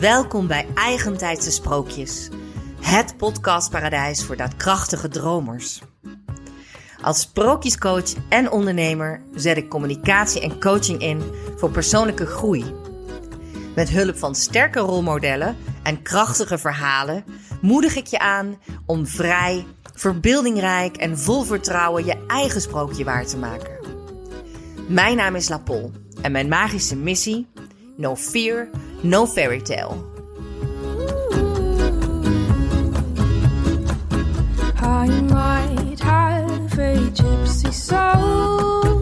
Welkom bij Eigentijdse Sprookjes, het podcastparadijs voor daadkrachtige dromers. Als sprookjescoach en ondernemer zet ik communicatie en coaching in voor persoonlijke groei. Met hulp van sterke rolmodellen en krachtige verhalen moedig ik je aan om vrij, verbeeldingrijk en vol vertrouwen je eigen sprookje waar te maken. Mijn naam is Lapol en mijn magische missie: No fear, no fairy tale. I might have a gypsy soul,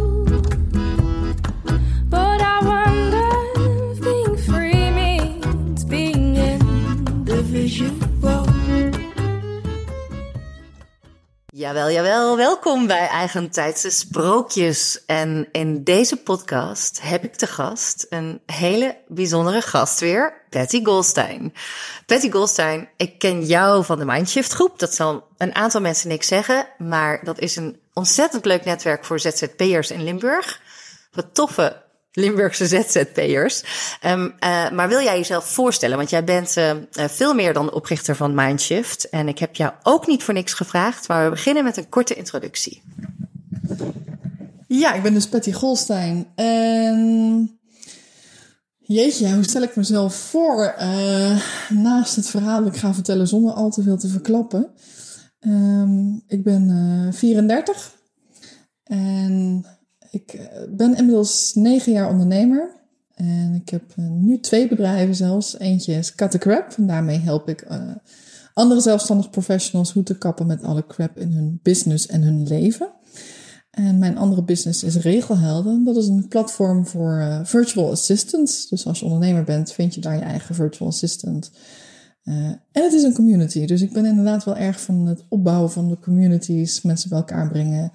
Jawel, jawel. Welkom bij Eigentijdse Sprookjes. En in deze podcast heb ik te gast een hele bijzondere gast weer, Patty Goldstein. Patty Goldstein, ik ken jou van de Mindshift groep. Dat zal een aantal mensen niks zeggen, maar dat is een ontzettend leuk netwerk voor ZZP'ers in Limburg. Wat toffe Limburgse ZZP'ers. Um, uh, maar wil jij jezelf voorstellen? Want jij bent uh, veel meer dan de oprichter van Mindshift. En ik heb jou ook niet voor niks gevraagd. Maar we beginnen met een korte introductie. Ja, ik ben dus Patty Golstein. En jeetje, hoe stel ik mezelf voor? Naast het verhaal dat ik ga vertellen zonder al te veel te verklappen. Um, ik ben 34. En ik eh, ben inmiddels negen jaar ondernemer. En ik heb eh, nu twee bedrijven zelfs. Eentje is Cut the Crap. En daarmee help ik uh, andere zelfstandig professionals hoe te kappen met alle crap in hun business en hun leven. En mijn andere business is Regelhelden. Dat is een platform voor virtual assistants. Dus als je ondernemer bent, vind je daar je eigen virtual assistant. En het is een community. Dus ik ben inderdaad wel erg van het opbouwen van de communities. Mensen bij elkaar brengen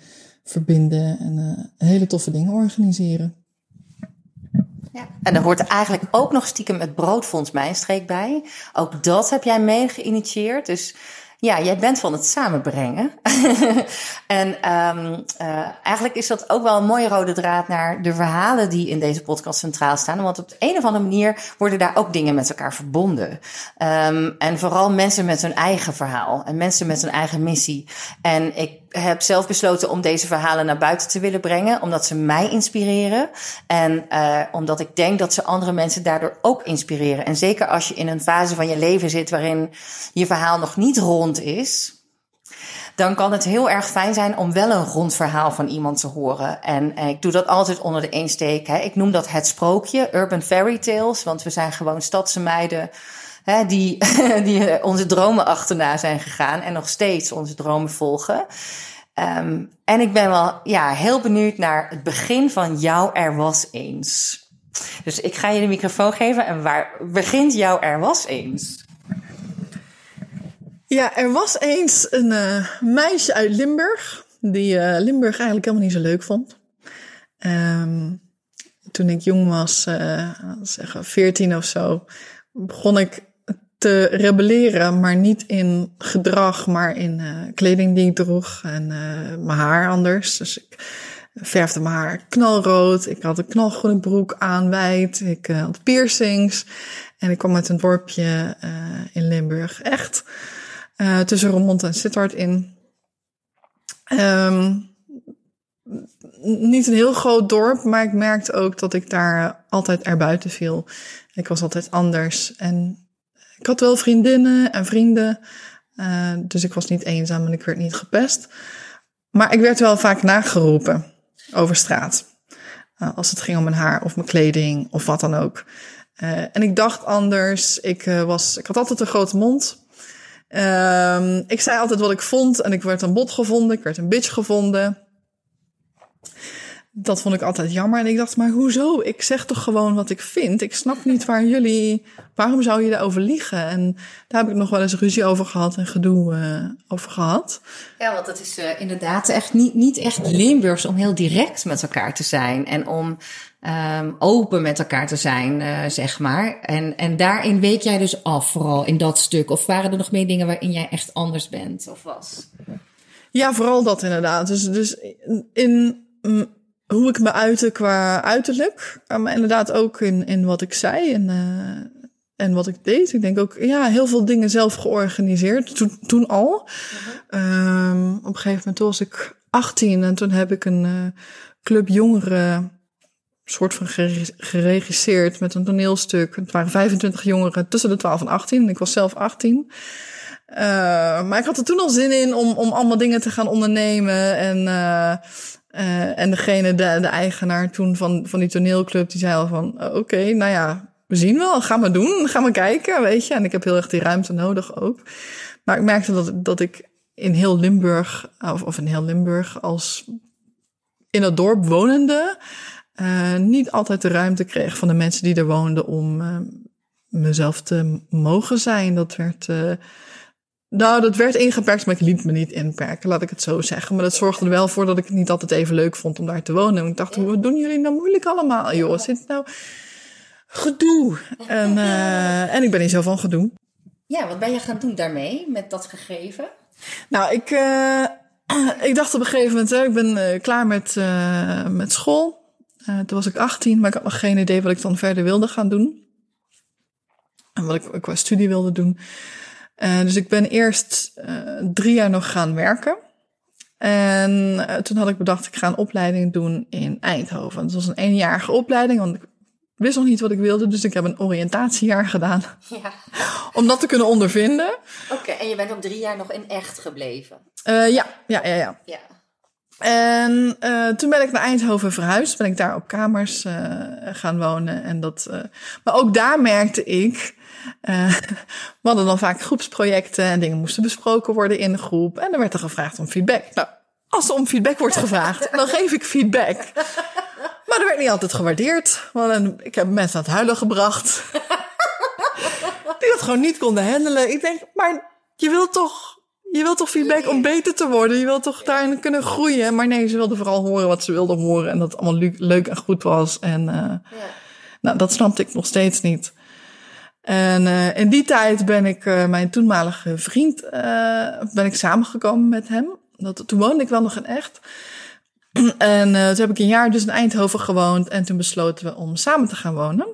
verbinden en uh, hele toffe dingen organiseren. Ja. En er hoort eigenlijk ook nog stiekem het Broodfonds Mijnstreek bij. Ook dat heb jij mee geïnitieerd. Dus ja, jij bent van het samenbrengen. en um, uh, eigenlijk is dat ook wel een mooie rode draad naar de verhalen die in deze podcast centraal staan. Want op de een of andere manier worden daar ook dingen met elkaar verbonden. Um, en vooral mensen met hun eigen verhaal en mensen met hun eigen missie. En ik heb zelf besloten om deze verhalen naar buiten te willen brengen, omdat ze mij inspireren. En uh, omdat ik denk dat ze andere mensen daardoor ook inspireren. En zeker als je in een fase van je leven zit waarin je verhaal nog niet rond is, dan kan het heel erg fijn zijn om wel een rond verhaal van iemand te horen. En, en ik doe dat altijd onder de eensteek. Ik noem dat het sprookje, urban fairy tales, want we zijn gewoon stadse meiden die, die onze dromen achterna zijn gegaan en nog steeds onze dromen volgen. Um, en ik ben wel ja, heel benieuwd naar het begin van jou er was eens. Dus ik ga je de microfoon geven en waar begint jou er was eens? Ja, er was eens een uh, meisje uit Limburg die uh, Limburg eigenlijk helemaal niet zo leuk vond. Um, toen ik jong was, uh, zeggen 14 of zo, begon ik te rebelleren, maar niet in gedrag, maar in uh, kleding die ik droeg en uh, mijn haar anders. Dus ik verfde mijn haar knalrood. Ik had een knalgroene broek aan, wijd. Ik uh, had piercings. En ik kwam uit een dorpje in Limburg. Echt tussen Roermond en Sittard in. Um, niet een heel groot dorp, maar ik merkte ook dat ik daar altijd erbuiten viel. Ik was altijd anders. En ik had wel vriendinnen en vrienden, uh, dus ik was niet eenzaam en ik werd niet gepest. Maar ik werd wel vaak nageroepen over straat. Uh, als het ging om mijn haar of mijn kleding of wat dan ook. Uh, en ik dacht anders. Ik, was, ik had altijd een grote mond. Ehm, ik zei altijd wat ik vond en ik werd een bot gevonden. Ik werd een bitch gevonden dat vond ik altijd jammer. En ik dacht, maar hoezo? Ik zeg toch gewoon wat ik vind. Ik snap niet waar jullie. Waarom zou je daarover liegen? En daar heb ik nog wel eens ruzie over gehad en gedoe uh, over gehad. Ja, want het is uh, inderdaad echt niet, niet echt Limburgs om heel direct met elkaar te zijn. En om um, open met elkaar te zijn, uh, zeg maar. En, en daarin week jij dus af, vooral in dat stuk. Of waren er nog meer dingen waarin jij echt anders bent of was? Ja, vooral dat inderdaad. Dus, dus in hoe ik me uitte qua uiterlijk. Maar inderdaad ook in, in wat ik zei. En uh, en wat ik deed. Ik denk ook, ja, heel veel dingen zelf georganiseerd. Toen, toen al. Ehm, op een gegeven moment toen was ik 18 en toen heb ik een eh, club jongeren soort van gere- geregisseerd met een toneelstuk. Het waren 25 jongeren tussen de 12 en 18. En ik was zelf 18. Eh, maar ik had er toen al zin in om, om allemaal dingen te gaan ondernemen. En, eh, eh, en degene, de, de eigenaar toen van, van die toneelclub, die zei al van... eh, Oké, nou ja, we zien wel. Ga maar doen. Ga maar kijken, weet je. En ik heb heel erg die ruimte nodig ook. Maar ik merkte dat, dat ik in heel Limburg, of, of in heel Limburg, als in het dorp wonende, eh, niet altijd de ruimte kreeg van de mensen die er woonden om eh, mezelf te mogen zijn. Dat werd, nou, dat werd ingeperkt, maar ik liet me niet inperken, laat ik het zo zeggen. Maar dat zorgde er wel voor dat ik het niet altijd even leuk vond om daar te wonen. En ik dacht, hoe doen jullie nou moeilijk allemaal, joh? Zit nou gedoe? En, eh, en ik ben niet zo van gedoe. Ja, wat ben je gaan doen daarmee, met dat gegeven? Nou, ik, eh, ik dacht op een gegeven moment, hè, ik ben eh, klaar met, met school. Toen was ik 18, maar ik had nog geen idee wat ik dan verder wilde gaan doen. En wat ik qua studie wilde doen. Eh, dus ik ben eerst eh, drie jaar nog gaan werken. En eh, toen had ik bedacht, ik ga een opleiding doen in Eindhoven. Het was een eenjarige opleiding, want ik wist nog niet wat ik wilde. Dus ik heb een oriëntatiejaar gedaan Ja. om dat te kunnen ondervinden. Oké, en je bent ook drie jaar nog in echt gebleven. Ja, ja, ja, ja. Ja. En toen ben ik naar Eindhoven verhuisd. Ben ik daar op kamers gaan wonen. En dat, maar ook daar merkte ik. Eh, we hadden dan vaak groepsprojecten en dingen moesten besproken worden in de groep. En dan werd er gevraagd om feedback. Nou, als er om feedback wordt gevraagd, dan geef ik feedback. Maar dat werd niet altijd gewaardeerd. Want ik heb mensen aan het huilen gebracht. Die dat gewoon niet konden handelen. Ik denk, maar je wilt toch, je wilt toch feedback om beter te worden? Je wilt toch daarin kunnen groeien? Maar nee, ze wilden vooral horen wat ze wilden horen. En dat het allemaal leuk en goed was. En eh, Ja. nou, dat snapte ik nog steeds niet. En eh, in die tijd ben ik eh, mijn toenmalige vriend, eh, ben ik samengekomen met hem. Dat, toen woonde ik wel nog in echt. En toen heb ik een jaar dus in Eindhoven gewoond. En toen besloten we om samen te gaan wonen.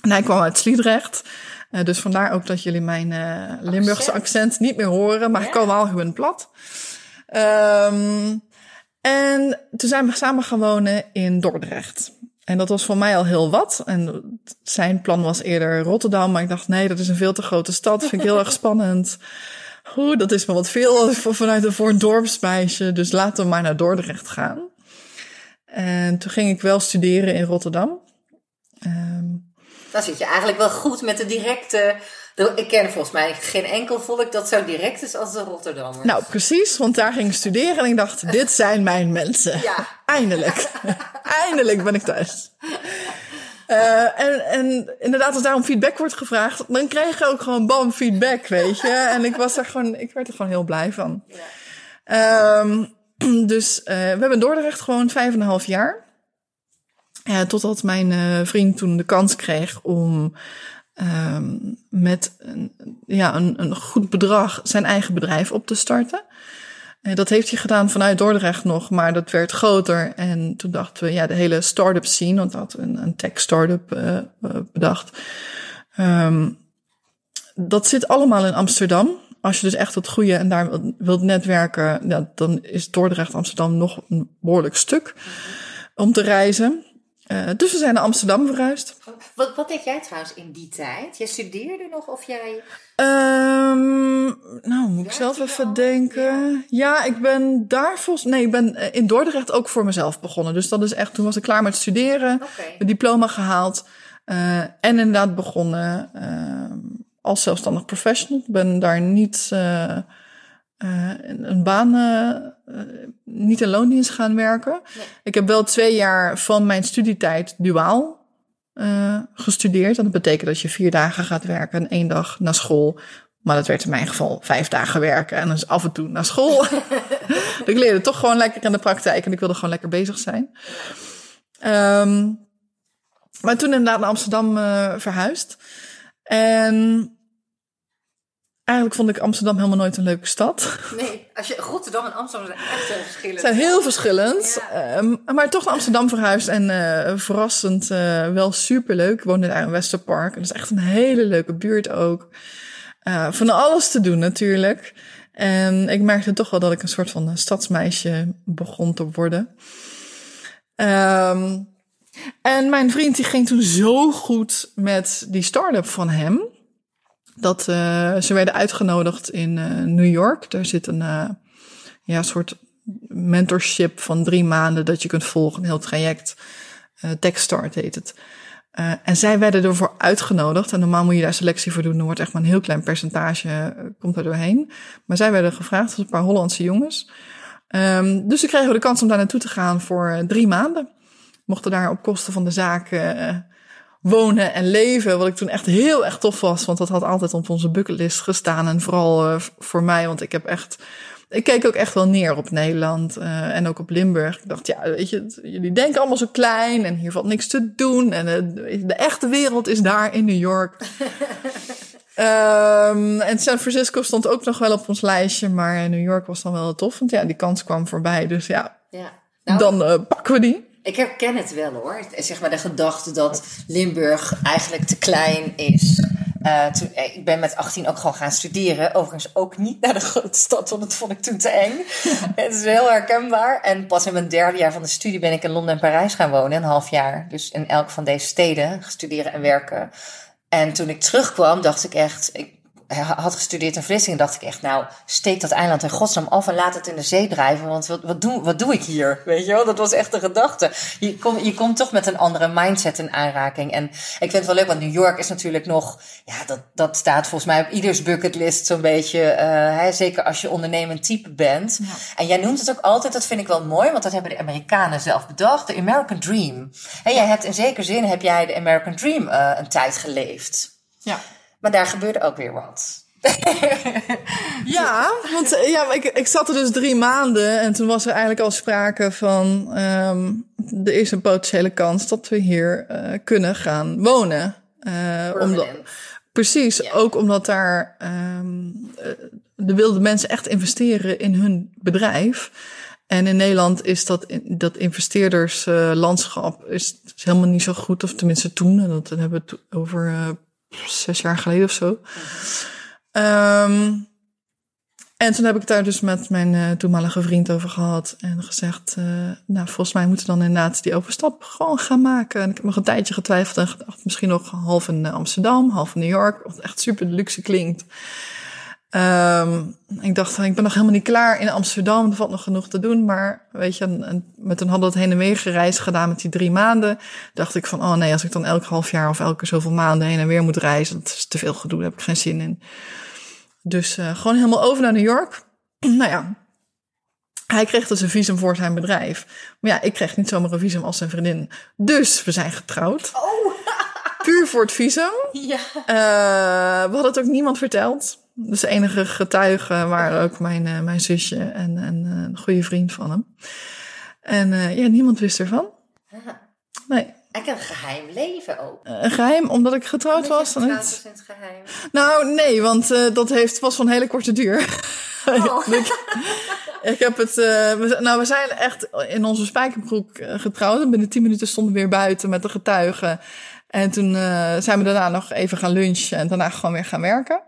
En hij kwam uit Sliedrecht. Dus vandaar ook dat jullie mijn eh, Limburgse accent niet meer horen. Maar ik kom wel gewoon plat. Ehm, en toen zijn we samen gaan wonen in Dordrecht. En dat was voor mij al heel wat. En zijn plan was eerder Rotterdam. Maar ik dacht, nee, dat is een veel te grote stad. Vind ik heel erg spannend. Oeh, dat is me wat veel vanuit een, voor een dorpsmeisje. Dus laten we maar naar Dordrecht gaan. En toen ging ik wel studeren in Rotterdam. Ehm, Dan zit je eigenlijk wel goed met de directe... Ik ken volgens mij geen enkel volk dat zo direct is als de Rotterdammers. nou, precies, want daar ging ik studeren en ik dacht, dit zijn mijn mensen. Ja. Eindelijk. Eindelijk ben ik thuis. Eh, en, en inderdaad, als daarom feedback wordt gevraagd, dan krijg je ook gewoon bam feedback, weet je. En ik was er gewoon, ik werd er gewoon heel blij van. Ehm, dus eh, we hebben Dordrecht gewoon vijf en een half jaar. Eh, totdat mijn vriend toen de kans kreeg om ehm, met een, ja, een, een goed bedrag zijn eigen bedrijf op te starten. Eh, dat heeft hij gedaan vanuit Dordrecht nog, maar dat werd groter. En toen dachten we, ja, de hele start-up scene, want dat een, een tech start-up eh, eh, bedacht. Ehm, dat zit allemaal in Amsterdam. Als je dus echt het goede en daar wilt- netwerken, dan is Dordrecht Amsterdam nog een behoorlijk stuk om te reizen. Eh, dus we zijn naar Amsterdam verhuisd. Wat, wat deed jij trouwens in die tijd? Jij studeerde nog of jij... Ehm, nou, moet ik zelf even al? denken. Ja. ik ben daar volgens... Nee, ik ben eh, in Dordrecht ook voor mezelf begonnen. Dus dat is echt... Toen was ik klaar met studeren. Oké. Mijn diploma gehaald. eh, en inderdaad begonnen ehm, als zelfstandig professional. Ik ben daar niet... eh, een baan... eh, eh, niet in loondienst gaan werken. Nee. Ik heb wel twee jaar van mijn studietijd duaal gestudeerd. En dat betekent dat je vier dagen gaat werken en één dag naar school. Maar dat werd in mijn geval vijf dagen werken en dus af en toe naar school. ik leerde toch gewoon lekker in de praktijk en ik wilde gewoon lekker bezig zijn. Ehm, maar toen inderdaad naar Amsterdam verhuisd. En eigenlijk vond ik Amsterdam helemaal nooit een leuke stad. Nee, als je Rotterdam en Amsterdam zijn echt heel verschillend. zijn heel verschillend. Ja. Ehm, maar toch naar Amsterdam verhuisd en eh, verrassend eh, wel superleuk. Ik woonde daar in Westerpark. En dat is echt een hele leuke buurt ook. Eh, van alles te doen natuurlijk. En ik merkte toch wel dat ik een soort van stadsmeisje begon te worden. Ehm, en mijn vriend die ging toen zo goed met die start-up van hem. Dat eh, ze werden uitgenodigd in eh, New York. Daar zit een eh, ja, soort mentorship van drie maanden dat je kunt volgen, een heel traject. Techstart heet het. En zij werden ervoor uitgenodigd. En normaal moet je daar selectie voor doen. Dan wordt echt maar een heel klein percentage komt er doorheen. Maar zij werden gevraagd, als een paar Hollandse jongens. Ehm, dus ze kregen de kans om daar naartoe te gaan voor drie maanden. Mochten daar op kosten van de zaak wonen en leven. Wat ik toen echt heel erg tof was. Want dat had altijd op onze bucketlist gestaan. En vooral eh, voor mij, want ik heb echt... Ik keek ook echt wel neer op Nederland eh, en ook op Limburg. Ik dacht, ja, weet je, jullie denken allemaal zo klein en hier valt niks te doen. En eh, de echte wereld is daar in New York. Ehm, en San Francisco stond ook nog wel op ons lijstje, maar New York was dan wel tof. Want ja, die kans kwam voorbij. Dus ja, Ja. Nou, dan pakken we die. Ik herken het wel hoor. Zeg maar de gedachte dat Limburg eigenlijk te klein is. Eh, toen, eh, ik ben met 18 ook gewoon gaan studeren. Overigens ook niet naar de grote stad, want dat vond ik toen te eng. het is heel herkenbaar. En pas in mijn derde jaar van de studie ben ik in Londen en Parijs gaan wonen. Een half jaar. Dus in elk van deze steden studeren en werken. En toen ik terugkwam, dacht ik echt... Ik had gestudeerd in Vlissingen, dacht ik echt... Nou, steek dat eiland in godsnaam af en laat het in de zee drijven. Want wat, wat, doe, wat doe ik hier? Weet je wel, dat was echt de gedachte. Je, kom, je komt toch met een andere mindset in aanraking. En ik vind het wel leuk, want New York is natuurlijk nog... Ja, dat, dat staat volgens mij op ieders bucketlist zo'n beetje. eh, hè, zeker als je ondernemend type bent. En jij noemt het ook altijd, dat vind ik wel mooi... want dat hebben de Amerikanen zelf bedacht. De American Dream. En jij hebt in zekere zin heb jij de American Dream eh, een tijd geleefd. Ja. Maar daar gebeurde ook weer wat. Ja, want eh, ja, ik, ik zat er dus drie maanden en toen was er eigenlijk al sprake van... ehm er is een potentiële kans dat we hier eh, kunnen gaan wonen. Eh, omdat, precies, Ja. ook omdat daar... ehm eh, de wilde mensen echt investeren in hun bedrijf. En in Nederland is dat, dat investeerderslandschap is helemaal niet zo goed. Of tenminste toen, en dat hebben we to- over zes jaar geleden of zo. Ehm, en toen heb ik daar dus met mijn eh, toenmalige vriend over gehad. En gezegd, eh, nou, volgens mij moeten we dan inderdaad die overstap gewoon gaan maken. En ik heb nog een tijdje getwijfeld en gedacht, misschien nog half in eh, Amsterdam, half in New York. Wat echt super luxe klinkt. Ehm, ik dacht, ik ben nog helemaal niet klaar in Amsterdam. Er valt nog genoeg te doen. Maar weet je, en, en met toen hadden we het heen en weer gereisd gedaan met die drie maanden. Dacht ik van, oh nee, als ik dan elk half jaar of elke zoveel maanden heen en weer moet reizen. Dat is te veel gedoe, daar heb ik geen zin in. Dus eh, gewoon helemaal over naar New York. nou ja, hij kreeg dus een visum voor zijn bedrijf. Maar ja, ik kreeg niet zomaar een visum als zijn vriendin. Dus we zijn getrouwd. Puur voor het visum. Ja. Eh, we hadden het ook niemand verteld. Dus de enige getuigen waren ook mijn, eh, mijn zusje en, en eh, een goede vriend van hem. En eh, ja, niemand wist ervan. Nee, Ik heb een geheim leven ook. een geheim omdat ik getrouwd was. dan het geheim. Nou, nee, want dat heeft, was van hele korte duur. Oh. ik, ik heb het. we, nou, we zijn echt in onze spijkerbroek getrouwd. En binnen tien minuten stonden we weer buiten met de getuigen. En toen zijn we daarna nog even gaan lunchen en daarna gewoon weer gaan werken.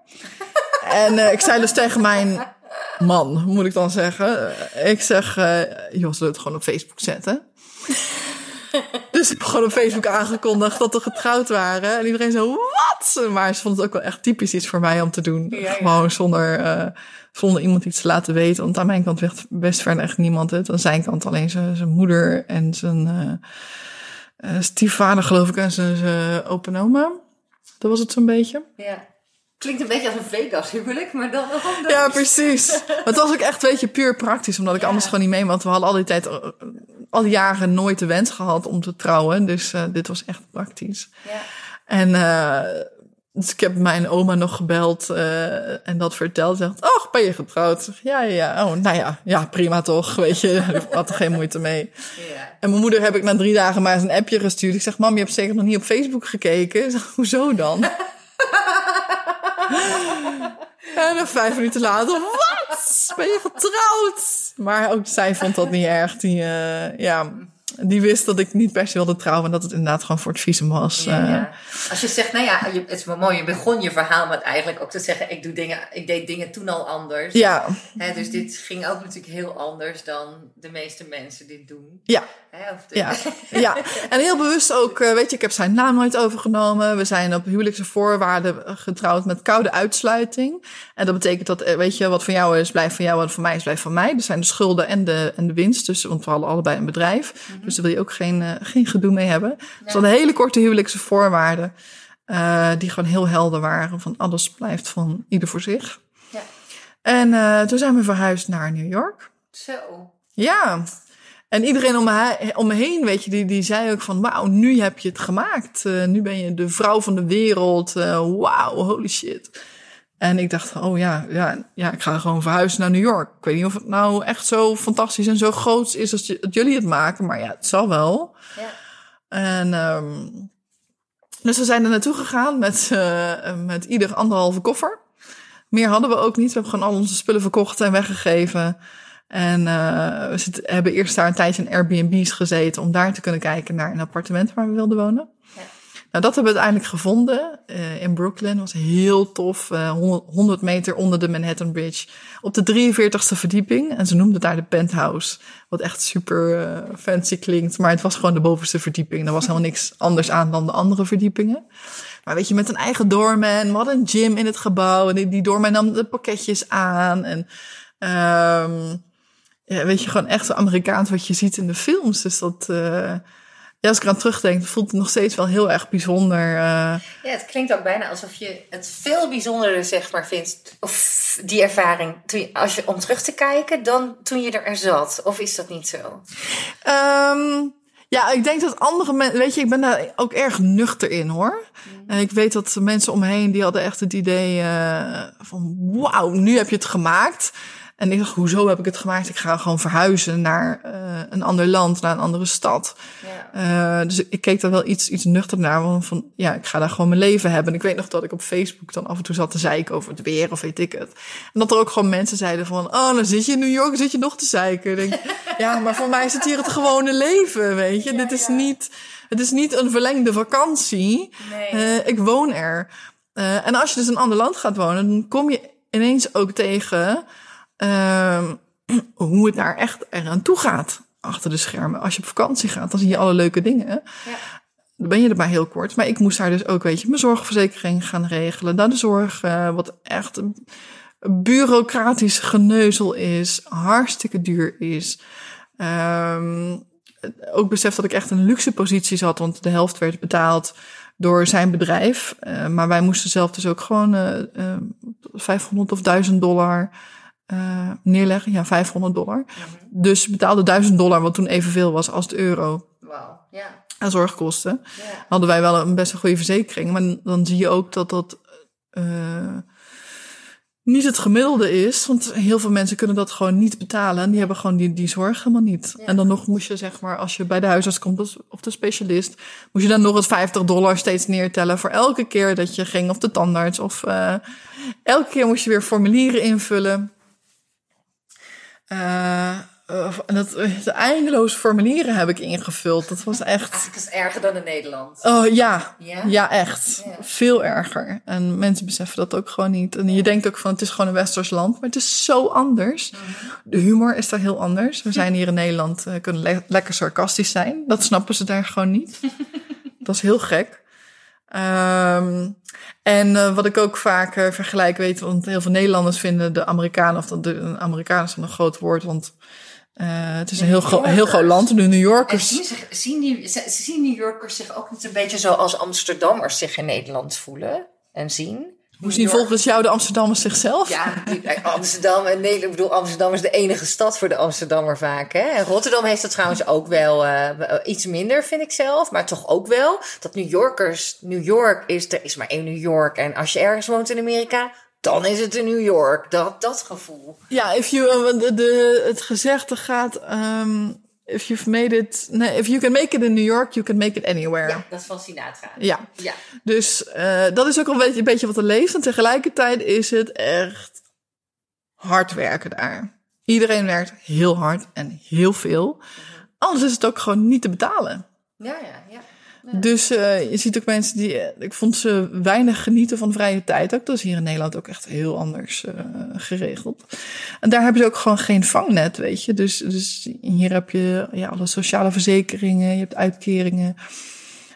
En eh, ik zei dus tegen mijn man, moet ik dan zeggen. eh, ik zeg, eh joh, zullen we het gewoon op Facebook zetten? Dus ik heb gewoon op Facebook aangekondigd dat we getrouwd waren. En iedereen zo, wat? Maar ze vond het ook wel echt typisch iets voor mij om te doen. Ja, ja. Gewoon zonder, eh, zonder iemand iets te laten weten. Want aan mijn kant wist best verder echt niemand het. Aan zijn kant alleen zijn, zijn moeder en zijn eh, stiefvader geloof ik. En zijn, zijn open oma. Dat was het zo'n beetje. Ja. Klinkt een beetje als een Vegas huwelijk, maar dan. Ja, precies. Maar het was ook echt, weet je, puur praktisch. Omdat ik Ja. anders gewoon niet mee... Want we hadden al die tijd, eh, al die jaren nooit de wens gehad om te trouwen. Dus eh, dit was echt praktisch. Ja. En eh, dus ik heb mijn oma nog gebeld en dat verteld. Zegt, ach, ben je getrouwd? Zeg, ja, ja, ja. Oh, nou ja, ja, prima toch, weet je. Ik had er geen moeite mee. Ja. En mijn moeder heb ik na drie dagen maar eens een appje gestuurd. Ik zeg, mam, je hebt zeker nog niet op Facebook gekeken. Ik zeg, hoezo dan? En dan vijf minuten later, wat? Ben je getrouwd? Maar ook zij vond dat niet erg. Die, eh, ja, die wist dat ik niet per se wilde trouwen. En dat het inderdaad gewoon voor het visum was. Ja, eh. ja. Als je zegt, nou ja, het is wel mooi. Je begon je verhaal met eigenlijk ook te zeggen, ik doe dingen, ik deed dingen toen al anders. ja, dus dit ging ook natuurlijk heel anders dan de meeste mensen dit doen. ja. Of de- Ja, ja, en heel bewust ook, eh, weet je, ik heb zijn naam nooit overgenomen. We zijn op huwelijkse voorwaarden getrouwd met koude uitsluiting. En dat betekent dat, eh, weet je, wat voor jou is, blijft van jou, wat voor mij is, blijft van mij. Er zijn de schulden en de, en de winst, dus, want we hadden allebei een bedrijf. Dus daar wil je ook geen, eh, geen gedoe mee hebben. Dus we hadden hele korte huwelijkse voorwaarden, eh, die gewoon heel helder waren. Van alles blijft van ieder voor zich. Ja. En eh, toen zijn we verhuisd naar New York. Zo. Ja. En iedereen om me, om me heen, weet je, die, die zei ook van... Wauw, nu heb je het gemaakt. Nu ben je de vrouw van de wereld. Wauw, holy shit. En ik dacht, oh ja, ja, ja, ik ga gewoon verhuizen naar New York. Ik weet niet of het nou echt zo fantastisch en zo groot is als, jullie het maken. Maar ja, het zal wel. Ja. En ehm, dus we zijn er naartoe gegaan met, eh, met ieder anderhalve koffer. Meer hadden we ook niet. We hebben gewoon al onze spullen verkocht en weggegeven. En eh, we zit, hebben eerst daar een tijdje in Airbnb's gezeten om daar te kunnen kijken naar een appartement waar we wilden wonen. Nou, dat hebben we uiteindelijk gevonden eh, in Brooklyn. was heel tof. eh, 100, 100 meter onder de Manhattan Bridge. Op de 43ste verdieping. En ze noemden daar de penthouse. Wat echt super eh, fancy klinkt. Maar het was gewoon de bovenste verdieping. Er was helemaal niks anders aan dan de andere verdiepingen. Maar weet je, met een eigen doorman. Hadden een gym in het gebouw. En die, die doorman nam de pakketjes aan. En ja, weet je, gewoon echt zo Amerikaans wat je ziet in de films. Dus dat, eh, ja, als ik eraan terugdenk, voelt het nog steeds wel heel erg bijzonder. eh. Ja, het klinkt ook bijna alsof je het veel bijzonderder zeg maar vindt. Of die ervaring, je, als je om terug te kijken, dan toen je er zat. Of is dat niet zo? Ehm, ja, ik denk dat andere mensen, weet je, ik ben daar ook erg nuchter in hoor. En ik weet dat mensen om me heen, die hadden echt het idee eh, van, wauw, nu heb je het gemaakt. En ik dacht, hoezo heb ik het gemaakt? Ik ga gewoon verhuizen naar eh, een ander land, naar een andere stad. Ja. Eh, dus ik keek daar wel iets, iets nuchter naar. Want van, ja, ik ga daar gewoon mijn leven hebben. En ik weet nog dat ik op Facebook dan af en toe zat te zeiken over het weer of weet ik het. En dat er ook gewoon mensen zeiden van, oh, dan zit je in New York, dan zit je nog te zeiken. Denk, ja, maar voor mij is het hier het gewone leven, weet je. Dit is ja. niet, het is niet een verlengde vakantie. Nee. Eh, ik woon er. En als je dus in een ander land gaat wonen, dan kom je ineens ook tegen ehm, hoe het daar echt eraan toe gaat achter de schermen. Als je op vakantie gaat, dan zie je alle leuke dingen. Ja. Dan ben je er maar heel kort. Maar ik moest daar dus ook, weet je, mijn zorgverzekering gaan regelen. Dan de zorg, eh, wat echt een bureaucratisch geneuzel is. Hartstikke duur is. Ehm, ook besef dat ik echt een luxe positie zat. Want de helft werd betaald door zijn bedrijf. Eh, maar wij moesten zelf dus ook gewoon eh eh, 500 of 1000 dollar eh, neerleggen. Ja, 500 dollar. Dus betaalde 1000 dollar, wat toen evenveel was als de euro Wauw. Ja. aan zorgkosten. Hadden wij wel een best een goede verzekering. Maar dan zie je ook dat dat eh, niet het gemiddelde is. Want heel veel mensen kunnen dat gewoon niet betalen. En die hebben gewoon die, die zorg helemaal niet. Ja. En dan nog moest je, zeg maar, als je bij de huisarts komt of- of de specialist, moest je dan nog het 50 dollar steeds neertellen voor elke keer dat je ging of de tandarts. Of eh, elke keer moest je weer formulieren invullen. Eh, eh, en dat, de eindeloze formulieren heb ik ingevuld. Dat was echt. Eigenlijk is erger dan in Nederland. Oh ja, Ja? ja, echt. Ja. Veel erger. En mensen beseffen dat ook gewoon niet. En je denkt ook van het is gewoon een westers land, maar het is zo anders. Mhm. De humor is daar heel anders. We zijn hier in Nederland, eh, kunnen le- lekker sarcastisch zijn. Dat snappen ze daar gewoon niet. dat is heel gek. Ehm, en eh, wat ik ook vaak eh, vergelijk weet, want heel veel Nederlanders vinden de Amerikanen, of dat de Amerikanen is dan een groot woord, want eh, het is een heel, gro- heel groot land. De New Yorkers. zien, zich, zien, die, zien New Yorkers zich ook niet een beetje zoals Amsterdammers zich in Nederland voelen en zien? Hoe zien volgens jou de Amsterdammers zichzelf? Ja, eh, Amsterdam en Nederland. Ik bedoel, Amsterdam is de enige stad voor de Amsterdammer vaak. Hè? En Rotterdam heeft dat trouwens ook wel eh, iets minder, vind ik zelf. Maar toch ook wel. Dat New Yorkers, New York is, er is maar één New York. En als je ergens woont in Amerika, dan is het in New York. Dat, dat gevoel. Ja, if you, eh, de, de, het gezegde gaat, ehm, if you've made it, nee, if you can make it in New York, you can make it anywhere. Ja, dat is van Sinatra. Ja. Ja. Dus eh, dat is ook al een beetje, een beetje wat er leeft. En tegelijkertijd is het echt hard werken daar. Iedereen werkt heel hard en heel veel. Anders is het ook gewoon niet te betalen. Ja, ja, ja. Dus eh, je ziet ook mensen die. eh, ik vond ze weinig genieten van vrije tijd. Ook dat is hier in Nederland ook echt heel anders eh, geregeld. En daar hebben ze ook gewoon geen vangnet, weet je. Dus, dus hier heb je ja, alle sociale verzekeringen, je hebt uitkeringen.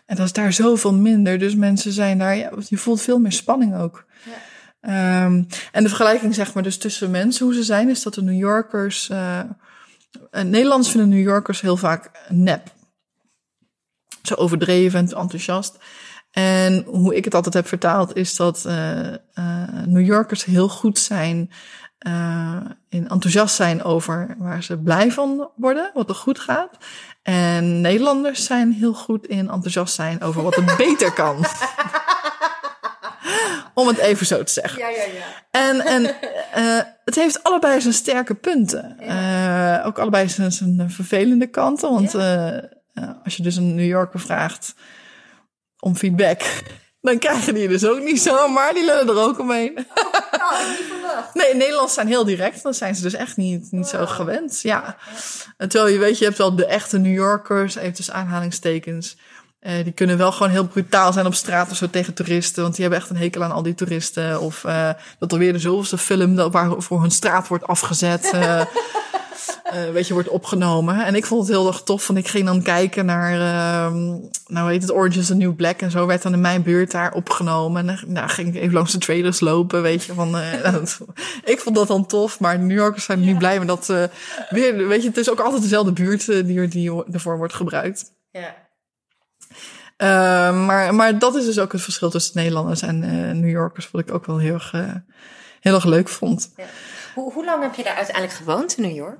En dat is daar zoveel minder. Dus mensen zijn daar. Ja, je voelt veel meer spanning ook. Ehm, en de vergelijking, zeg maar, dus tussen mensen, hoe ze zijn, is dat de New Yorkers. Nederlanders vinden New Yorkers heel vaak nep zo overdreven en enthousiast. En hoe ik het altijd heb vertaald is dat eh, eh, New Yorkers heel goed zijn eh, in enthousiast zijn over waar ze blij van worden, wat er goed gaat. En Nederlanders zijn heel goed in enthousiast zijn over wat er beter kan. Om het even zo te zeggen. Ja, ja, ja. En, en het heeft allebei zijn sterke punten. Ook allebei zijn, zijn vervelende kanten. Want als je dus een New Yorker vraagt om feedback, dan krijgen die dus ook niet zomaar. Die lullen er ook omheen. Nee, Nederlands zijn heel direct. Dan zijn ze dus echt niet, niet zo gewend. Ja. En Terwijl je weet, je hebt wel de echte New Yorkers, even tussen aanhalingstekens. Eh, die kunnen wel gewoon heel brutaal zijn op straat of zo tegen toeristen. Want die hebben echt een hekel aan al die toeristen. Of eh, dat er weer de zoveelste film dat waar voor hun straat wordt afgezet. eh, eh, weet je, wordt opgenomen. En ik vond het heel erg tof. Want ik ging dan kijken naar, ehm nou weet het, Orange is the New Black. En zo werd dan in mijn buurt daar opgenomen. En nou, ging ik even langs de trailers lopen, weet je. Van, eh, dat- ik vond dat dan tof. Maar New Yorkers zijn niet blij met dat. eh weer, weet je, het is ook altijd dezelfde buurt die, die ervoor wordt gebruikt. ja. Uh, maar, maar dat is dus ook het verschil tussen Nederlanders en uh, New Yorkers, wat ik ook wel heel erg, uh, heel erg leuk vond. Ja. Hoe, hoe lang heb je daar uiteindelijk gewoond in New York?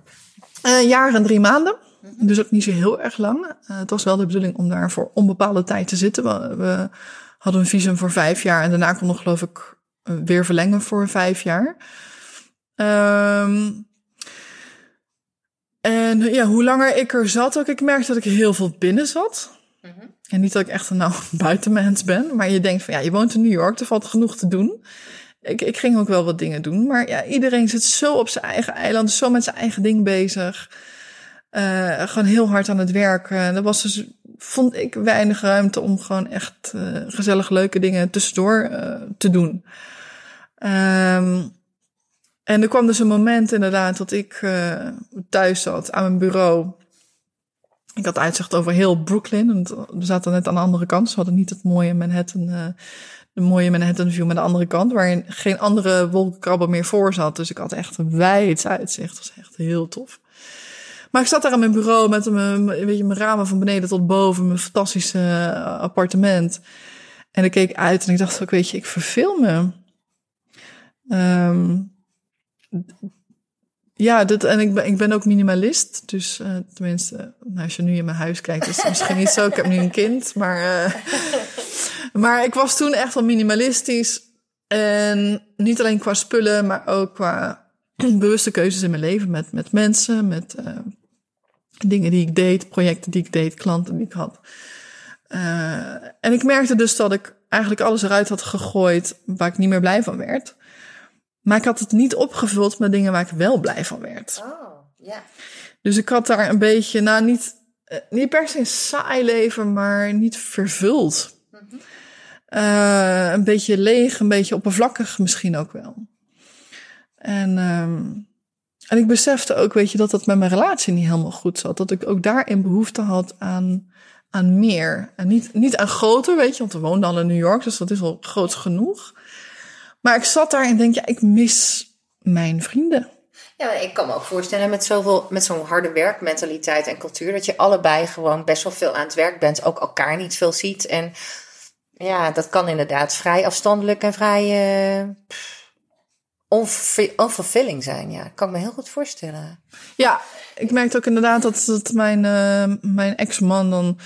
Een uh, jaar en drie maanden. Dus ook niet zo heel erg lang. Uh, het was wel de bedoeling om daar voor onbepaalde tijd te zitten. We, we hadden een visum voor vijf jaar en daarna kon nog geloof ik weer verlengen voor vijf jaar. Um, en ja, hoe langer ik er zat, ook ik merkte dat ik heel veel binnen zat. Mm -hmm. En niet dat ik echt een nou buitenmens ben, maar je denkt van ja, je woont in New York, er valt genoeg te doen. Ik, ik ging ook wel wat dingen doen, maar ja, iedereen zit zo op zijn eigen eiland, zo met zijn eigen ding bezig. Uh, gewoon heel hard aan het werken. Er was dus, vond ik, weinig ruimte om gewoon echt uh, gezellig leuke dingen tussendoor uh, te doen. Um, en er kwam dus een moment inderdaad dat ik thuis zat aan mijn bureau. Ik had uitzicht over heel Brooklyn. Want we zaten net aan de andere kant. Ze hadden niet het mooie Manhattan, de mooie Manhattan view met de andere kant, waarin geen andere wolkenkrabber meer voor zat. Dus ik had echt een wijd uitzicht. Dat was echt heel tof. Maar ik zat daar aan mijn bureau met mijn, weet je, mijn ramen van beneden tot boven, mijn fantastische uh, appartement. En ik keek uit en ik dacht ook, weet je, ik verveel me. Um, ja, dat, en ik ben, ik ben ook minimalist. Dus uh, tenminste, nou, als je nu in mijn huis kijkt, is het misschien niet zo. Ik heb nu een kind, maar, uh, maar ik was toen echt wel minimalistisch. En niet alleen qua spullen, maar ook qua bewuste keuzes in mijn leven. Met, met mensen, met uh, dingen die ik deed, projecten die ik deed, klanten die ik had. en ik merkte dus dat ik eigenlijk alles eruit had gegooid waar ik niet meer blij van werd. Maar ik had het niet opgevuld met dingen waar ik wel blij van werd. Oh, ja. Yeah. Dus ik had daar een beetje, nou niet, niet per se een saai leven, maar niet vervuld. Mm -hmm. Uh, een beetje leeg, een beetje oppervlakkig misschien ook wel. En, um, en ik besefte ook, weet je, dat dat met mijn relatie niet helemaal goed zat. Dat ik ook daarin behoefte had aan, aan meer. En niet, niet aan groter, weet je, want we woonden al in New York, dus dat is wel groot genoeg. Maar ik zat daar en denk, ja, ik mis mijn vrienden. Ja, ik kan me ook voorstellen met, zoveel, met zo'n harde werkmentaliteit en cultuur... dat je allebei gewoon best wel veel aan het werk bent. Ook elkaar niet veel ziet. En ja, dat kan inderdaad vrij afstandelijk en vrij uh, onvervulling zijn. Ja, kan ik me heel goed voorstellen. Ja, ik merkte ook inderdaad dat, dat mijn, uh, mijn ex-man dan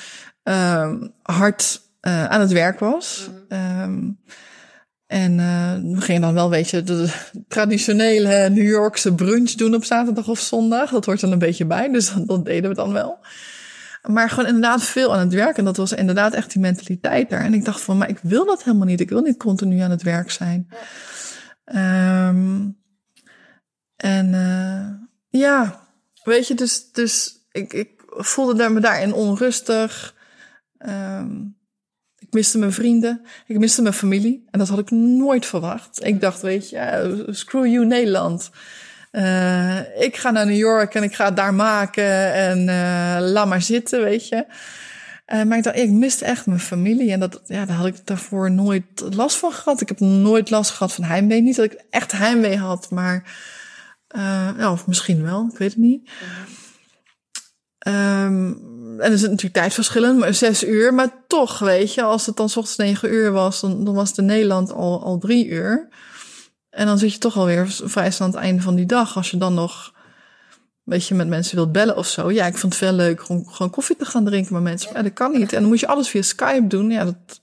uh, hard aan het werk was. Mm -hmm. En eh, we gingen dan wel, weet je, de traditionele New Yorkse brunch doen op zaterdag of zondag. Dat hoort er een beetje bij, dus dat, dat deden we dan wel. Maar gewoon inderdaad veel aan het werk. En dat was inderdaad echt die mentaliteit daar. En ik dacht van, maar ik wil dat helemaal niet. Ik wil niet continu aan het werk zijn. Ehm, en eh, ja, weet je, dus, dus ik, ik voelde me daarin onrustig. Ehm, ik miste mijn vrienden. Ik miste mijn familie. En dat had ik nooit verwacht. Ik dacht, weet je, ja, screw you Nederland. Eh, ik ga naar New York en ik ga het daar maken. En eh, laat maar zitten, weet je. Eh, maar ik dacht, ik miste echt mijn familie. En dat, ja, daar had ik daarvoor nooit last van gehad. Ik heb nooit last gehad van heimwee. Niet dat ik echt heimwee had, maar... ja, of misschien wel, ik weet het niet. Ehm, en er zit natuurlijk tijdverschillen, maar zes uur. Maar toch, weet je, als het dan 's ochtends negen uur was, dan, dan was het in Nederland al, al drie uur. En dan zit je toch alweer vrij snel aan het einde van die dag. Als je dan nog een beetje met mensen wilt bellen of zo. Ja, ik vond het veel leuk om gewoon koffie te gaan drinken met mensen. Maar dat kan niet. En dan moet je alles via Skype doen. Ja, dat,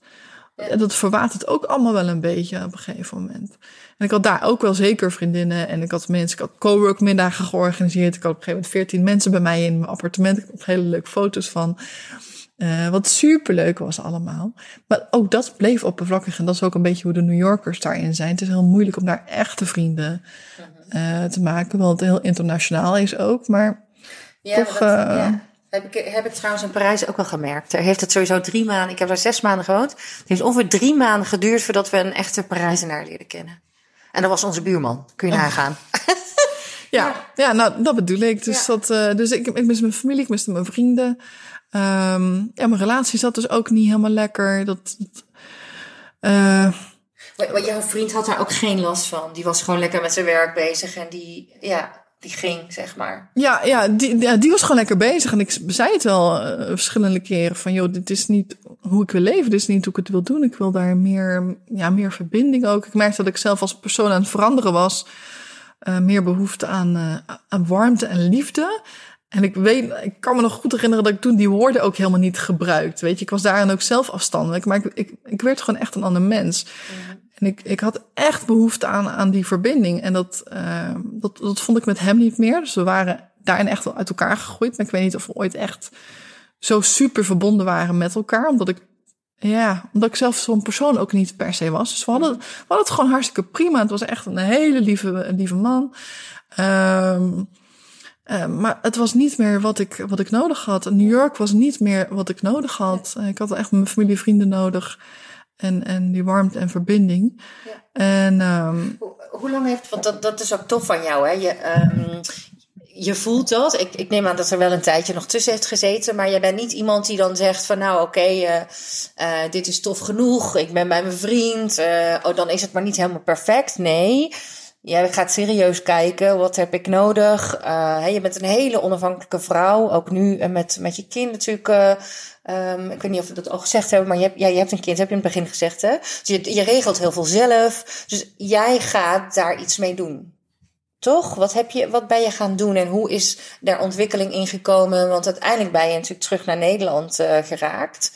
ja. dat verwatert ook allemaal wel een beetje op een gegeven moment. En ik had daar ook wel zeker vriendinnen. En ik had mensen, ik had coworkmiddagen georganiseerd. Ik had op een gegeven moment veertien mensen bij mij in mijn appartement. Ik heb hele leuke foto's van. Uh, wat superleuk was allemaal. Maar ook dat bleef oppervlakkig. En dat is ook een beetje hoe de New Yorkers daarin zijn. Het is heel moeilijk om daar echte vrienden uh, te maken. Want het heel internationaal is ook. Maar Ja, toch... maar dat- eh, ja. Heb ik, heb ik trouwens in Parijs ook wel gemerkt. Er heeft het sowieso drie maanden, ik heb daar zes maanden gewoond. Het heeft ongeveer drie maanden geduurd voordat we een echte Parijzenaar leren kennen. En dat was onze buurman, kun je Oh. nagaan. Ja, ja, nou, dat bedoel ik. Dus, Ja. dat, eh, dus ik, ik miste mijn familie, ik miste mijn vrienden. Ehm, ja, mijn relatie zat dus ook niet helemaal lekker. Dat, dat, eh, Want jouw vriend had daar ook geen last van. Die was gewoon lekker met zijn werk bezig en die, ja, die ging, zeg maar. ja, ja, die, ja, die was gewoon lekker bezig. En ik zei het wel eh, verschillende keren van, joh, dit is niet hoe ik wil leven. Dit is niet hoe ik het wil doen. Ik wil daar meer, ja, meer verbinding ook. Ik merkte dat ik zelf als persoon aan het veranderen was. Eh, meer behoefte aan, aan warmte en liefde. En ik weet, ik kan me nog goed herinneren dat ik toen die woorden ook helemaal niet gebruikt. Weet je, ik was daarin ook zelf afstandelijk, maar ik, ik, ik werd gewoon echt een ander mens. En ik, ik had echt behoefte aan, aan die verbinding. En dat, eh, dat, dat vond ik met hem niet meer. Dus we waren daarin echt wel uit elkaar gegroeid. Maar ik weet niet of we ooit echt zo super verbonden waren met elkaar. Omdat ik, ja, omdat ik zelf zo'n persoon ook niet per se was. Dus we hadden, we hadden het gewoon hartstikke prima. Het was echt een hele lieve, een lieve man. Ehm uh, maar het was niet meer wat ik, wat ik nodig had. New York was niet meer wat ik nodig had. Uh, ik had echt mijn familie en vrienden nodig. En, en die warmte en verbinding. Ja. En um, Hoe, hoe lang heeft, want dat, dat is ook tof van jou, hè? Je, um, je voelt dat. Ik, ik neem aan dat er wel een tijdje nog tussen heeft gezeten. Maar je bent niet iemand die dan zegt van nou oké, okay, uh, uh, dit is tof genoeg. Ik ben bij mijn vriend. Uh, oh, dan is het maar niet helemaal perfect. Nee. Jij gaat serieus kijken, wat heb ik nodig? Uh, je bent een hele onafhankelijke vrouw, ook nu met, met je kind natuurlijk. Uh, um, ik weet niet of we dat al gezegd hebben, maar je hebt, ja, je hebt een kind, heb je in het begin gezegd. Hè? Dus je, je regelt heel veel zelf. Dus jij gaat daar iets mee doen. Toch? Wat, heb je, wat ben je gaan doen en hoe is daar ontwikkeling ingekomen? Want uiteindelijk ben je natuurlijk terug naar Nederland geraakt.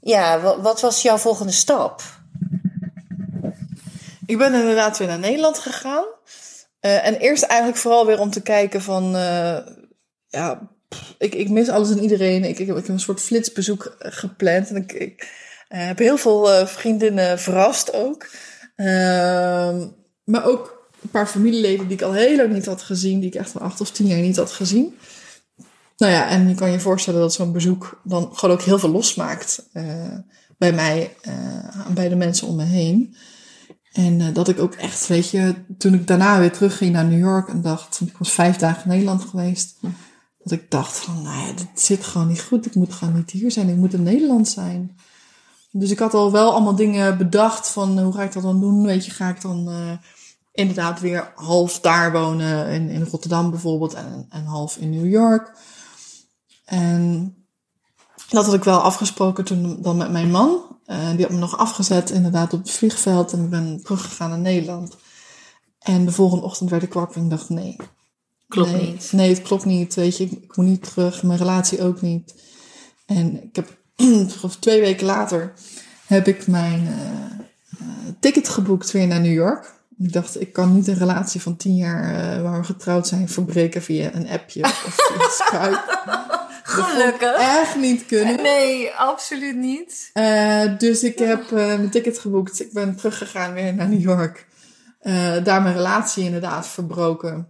Ja, wat, wat was jouw volgende stap? Ik ben inderdaad weer naar Nederland gegaan. Uh, en eerst eigenlijk vooral weer om te kijken van... Uh, ja, ik, ik mis alles en iedereen. Ik, ik, heb, ik een soort flitsbezoek gepland. En ik, heb heel veel vriendinnen verrast ook. Ehm, maar ook een paar familieleden die ik al heel lang niet had gezien. Die ik echt al acht of tien jaar niet had gezien. Nou ja, en je kan je voorstellen dat zo'n bezoek dan gewoon ook heel veel losmaakt. bij mij en bij de mensen om me heen. En uh, dat ik ook echt, weet je, toen ik daarna weer terugging naar New York en dacht, ik was vijf dagen in Nederland geweest, dat ik dacht van, nou ja, dit zit gewoon niet goed. Ik moet gewoon niet hier zijn, ik moet in Nederland zijn. Dus ik had al wel allemaal dingen bedacht van, hoe ga ik dat dan doen? Weet je, ga ik dan uh, inderdaad weer half daar wonen, in, in Rotterdam bijvoorbeeld, en, en half in New York. En dat had ik wel afgesproken toen dan met mijn man. Uh, die had me nog afgezet inderdaad op het vliegveld. En ik ben teruggegaan naar Nederland. En de volgende ochtend werd ik wakker en ik dacht nee. Klopt nee, niet. Nee, het klopt niet. Weet je, ik, ik moet niet terug. Mijn relatie ook niet. En ik heb twee weken later heb ik mijn, uh, ticket geboekt weer naar New York. Ik dacht, ik kan niet een relatie van tien jaar eh, waar we getrouwd zijn verbreken via een appje of Skype. Gelukkig. Echt niet kunnen. Nee, absoluut niet. Eh, dus ik heb eh, mijn ticket geboekt. Ik ben teruggegaan weer naar New York. Eh, daar mijn relatie inderdaad verbroken.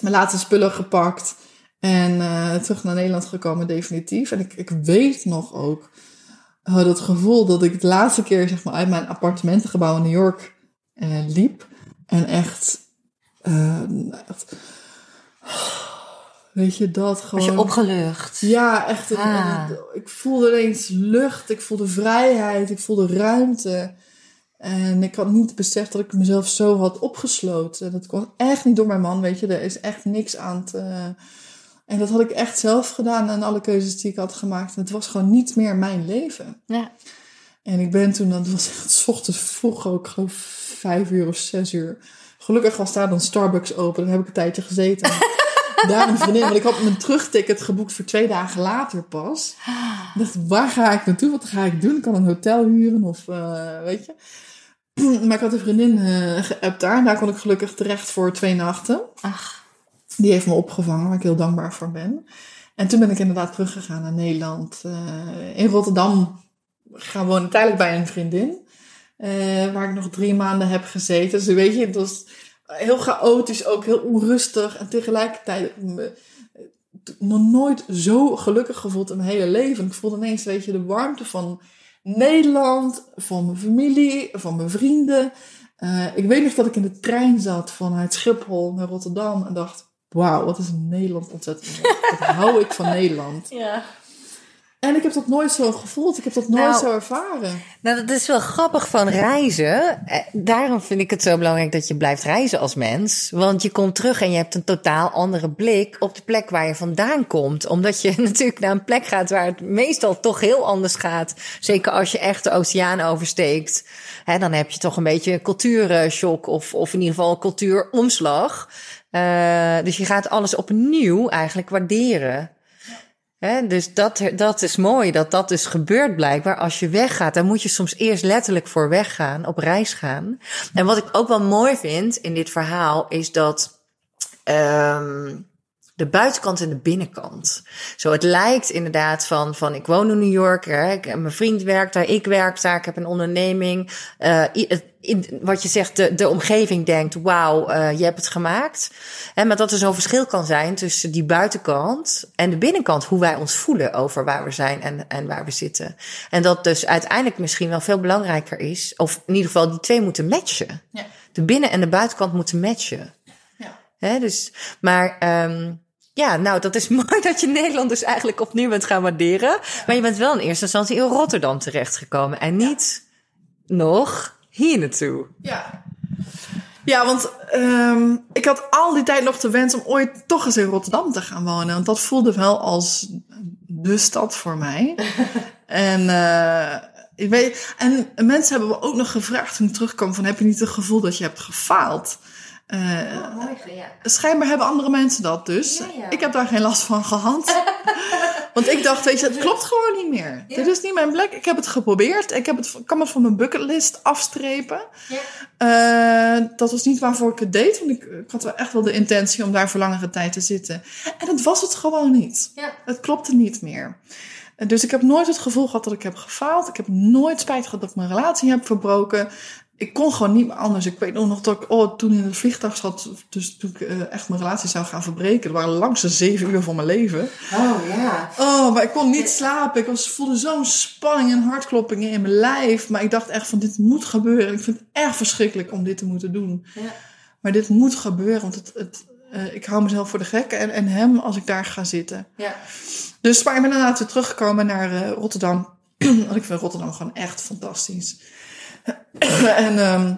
Mijn laatste spullen gepakt. En terug naar Nederland gekomen definitief. En ik, ik weet nog ook dat gevoel dat ik de laatste keer zeg maar, uit mijn appartementengebouw in New York liep. En echt... echt weet je, dat Was gewoon... je opgelucht? Ja, echt. een- Ah. ik voelde ineens lucht, ik voelde vrijheid, ik voelde ruimte. En ik had niet beseft dat ik mezelf zo had opgesloten. Dat kwam echt niet door mijn man, weet je. Er is echt niks aan te... En dat had ik echt zelf gedaan en alle keuzes die ik had gemaakt. En het was gewoon niet meer mijn leven. Ja. En ik ben toen, dat was echt 's ochtends vroeg ook, ik geloof vijf uur of zes uur. Gelukkig was daar dan Starbucks open, daar heb ik een tijdje gezeten. daar een vriendin, want ik had mijn terugticket geboekt voor twee dagen later pas. Ik dacht, waar ga ik naartoe? Wat ga ik doen? Ik kan een hotel huren of eh, weet je. maar ik had een vriendin eh geappt daar en daar kon ik gelukkig terecht voor twee nachten. Ach, Die heeft me opgevangen, waar ik heel dankbaar voor ben. En toen ben ik inderdaad teruggegaan naar Nederland. Eh, in Rotterdam gaan wonen, tijdelijk bij een vriendin. waar ik nog drie maanden heb gezeten. Dus weet je, het was heel chaotisch, ook heel onrustig. En tegelijkertijd me, eh, nog nooit zo gelukkig gevoeld in mijn hele leven. Ik voelde ineens, weet je, de warmte van Nederland, van mijn familie, van mijn vrienden. Eh, ik weet nog dat ik in de trein zat vanuit Schiphol naar Rotterdam en dacht, wauw, wat is Nederland ontzettend mooi. Wat hou ik van Nederland. ja. En ik heb dat nooit zo gevoeld, ik heb dat nooit Nou, zo ervaren. Nou, dat is wel grappig van reizen. Eh, Daarom vind ik het zo belangrijk dat je blijft reizen als mens. Want je komt terug en je hebt een totaal andere blik op de plek waar je vandaan komt. Omdat je natuurlijk naar een plek gaat waar het meestal toch heel anders gaat. Zeker als je echt de oceaan oversteekt. Hè, dan heb je toch een beetje cultuurshock of, of in ieder geval cultuuromslag. Eh, dus je gaat alles opnieuw eigenlijk waarderen. Dus dat, dat is mooi dat dat dus gebeurt blijkbaar. Als je weggaat, dan moet je soms eerst letterlijk voor weggaan, op reis gaan. En wat ik ook wel mooi vind in dit verhaal is dat ehm, de buitenkant en de binnenkant. Zo, het lijkt inderdaad van, van ik woon in New York, hè, ik, mijn vriend werkt daar, ik werk daar, ik heb een onderneming. Eh, het- in, wat je zegt, de, de omgeving denkt, wauw, eh, je hebt het gemaakt. Hè, maar dat er zo'n verschil kan zijn tussen die buitenkant en de binnenkant, hoe wij ons voelen over waar we zijn en, en waar we zitten. En dat dus uiteindelijk misschien wel veel belangrijker is, of in ieder geval die twee moeten matchen. Ja. De binnen- en de buitenkant moeten matchen. Ja. Hè, dus, maar ehm, ja, nou, dat is mooi dat je Nederland dus eigenlijk opnieuw bent gaan waarderen. Maar je bent wel in eerste instantie in Rotterdam terechtgekomen en niet nog hier naartoe. Ja. Ja, want ehm, ik had al die tijd nog de wens om ooit toch eens in Rotterdam te gaan wonen. Want dat voelde wel als de stad voor mij. en, eh, ik weet, en mensen hebben me ook nog gevraagd toen ik terugkwam van heb je niet het gevoel dat je hebt gefaald? Eh, mooi, ja. Schijnbaar hebben andere mensen dat dus. Ja, ja. Ik heb daar geen last van gehad. Want ik dacht, weet je, het klopt gewoon niet meer. Dit is niet mijn plek. Ik heb het geprobeerd. Ik heb het, kan het van mijn bucketlist afstrepen. Eh, dat was niet waarvoor ik het deed. Want ik, ik had wel echt wel de intentie om daar voor langere tijd te zitten. En dat was het gewoon niet. Ja. Het klopte niet meer. Eh, Dus ik heb nooit het gevoel gehad dat ik heb gefaald. Ik heb nooit spijt gehad dat ik mijn relatie heb verbroken. Ik kon gewoon niet meer anders. Ik weet nog dat ik oh, toen in het vliegtuig zat, dus toen ik eh, echt mijn relatie zou gaan verbreken. Dat waren langste zeven uur van mijn leven. Oh ja. Oh, maar ik kon niet slapen. Ik was, voelde zo'n spanning en hartkloppingen in mijn lijf. Maar ik dacht echt van dit moet gebeuren. Ik vind het erg verschrikkelijk om dit te moeten doen. Maar dit moet gebeuren, want het, het, eh, ik hou mezelf voor de gek en, en hem als ik daar ga zitten. Ja. Dus maar ik ben inderdaad weer teruggekomen naar eh, Rotterdam. Want ik vind Rotterdam gewoon echt fantastisch. en ehm,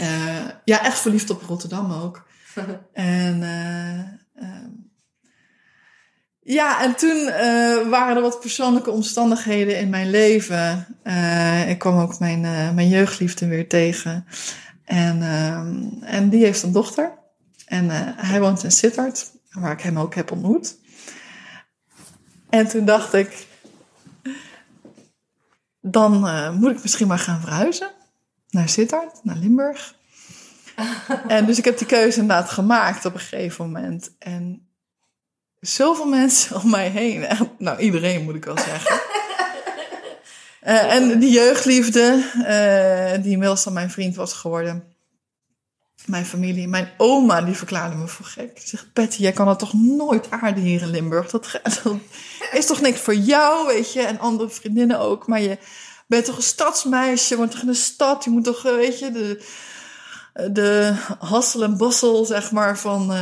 eh, ja, echt verliefd op Rotterdam ook. en eh, ehm, ja, en toen eh, waren er wat persoonlijke omstandigheden in mijn leven. Ik kwam ook mijn, mijn jeugdliefde weer tegen. En, ehm, en die heeft een dochter. En hij woont in Sittard, waar ik hem ook heb ontmoet. En toen dacht ik, dan eh, moet ik misschien maar gaan verhuizen. Naar Sittard, naar Limburg. en dus ik heb die keuze inderdaad gemaakt op een gegeven moment. En zoveel mensen om mij heen. echt, Nou, iedereen moet ik wel zeggen. Eh, en die jeugdliefde, eh, die inmiddels dan mijn vriend was geworden. Mijn familie, mijn oma, die verklaarde me voor gek. Die zegt, Betty, jij kan het toch nooit aarden hier in Limburg? Dat, dat is toch niks voor jou, weet je? En andere vriendinnen ook. Maar je bent toch een stadsmeisje, je woont toch in de stad? Je moet toch, eh, weet je, de, de hassel en bossel, zeg maar, van...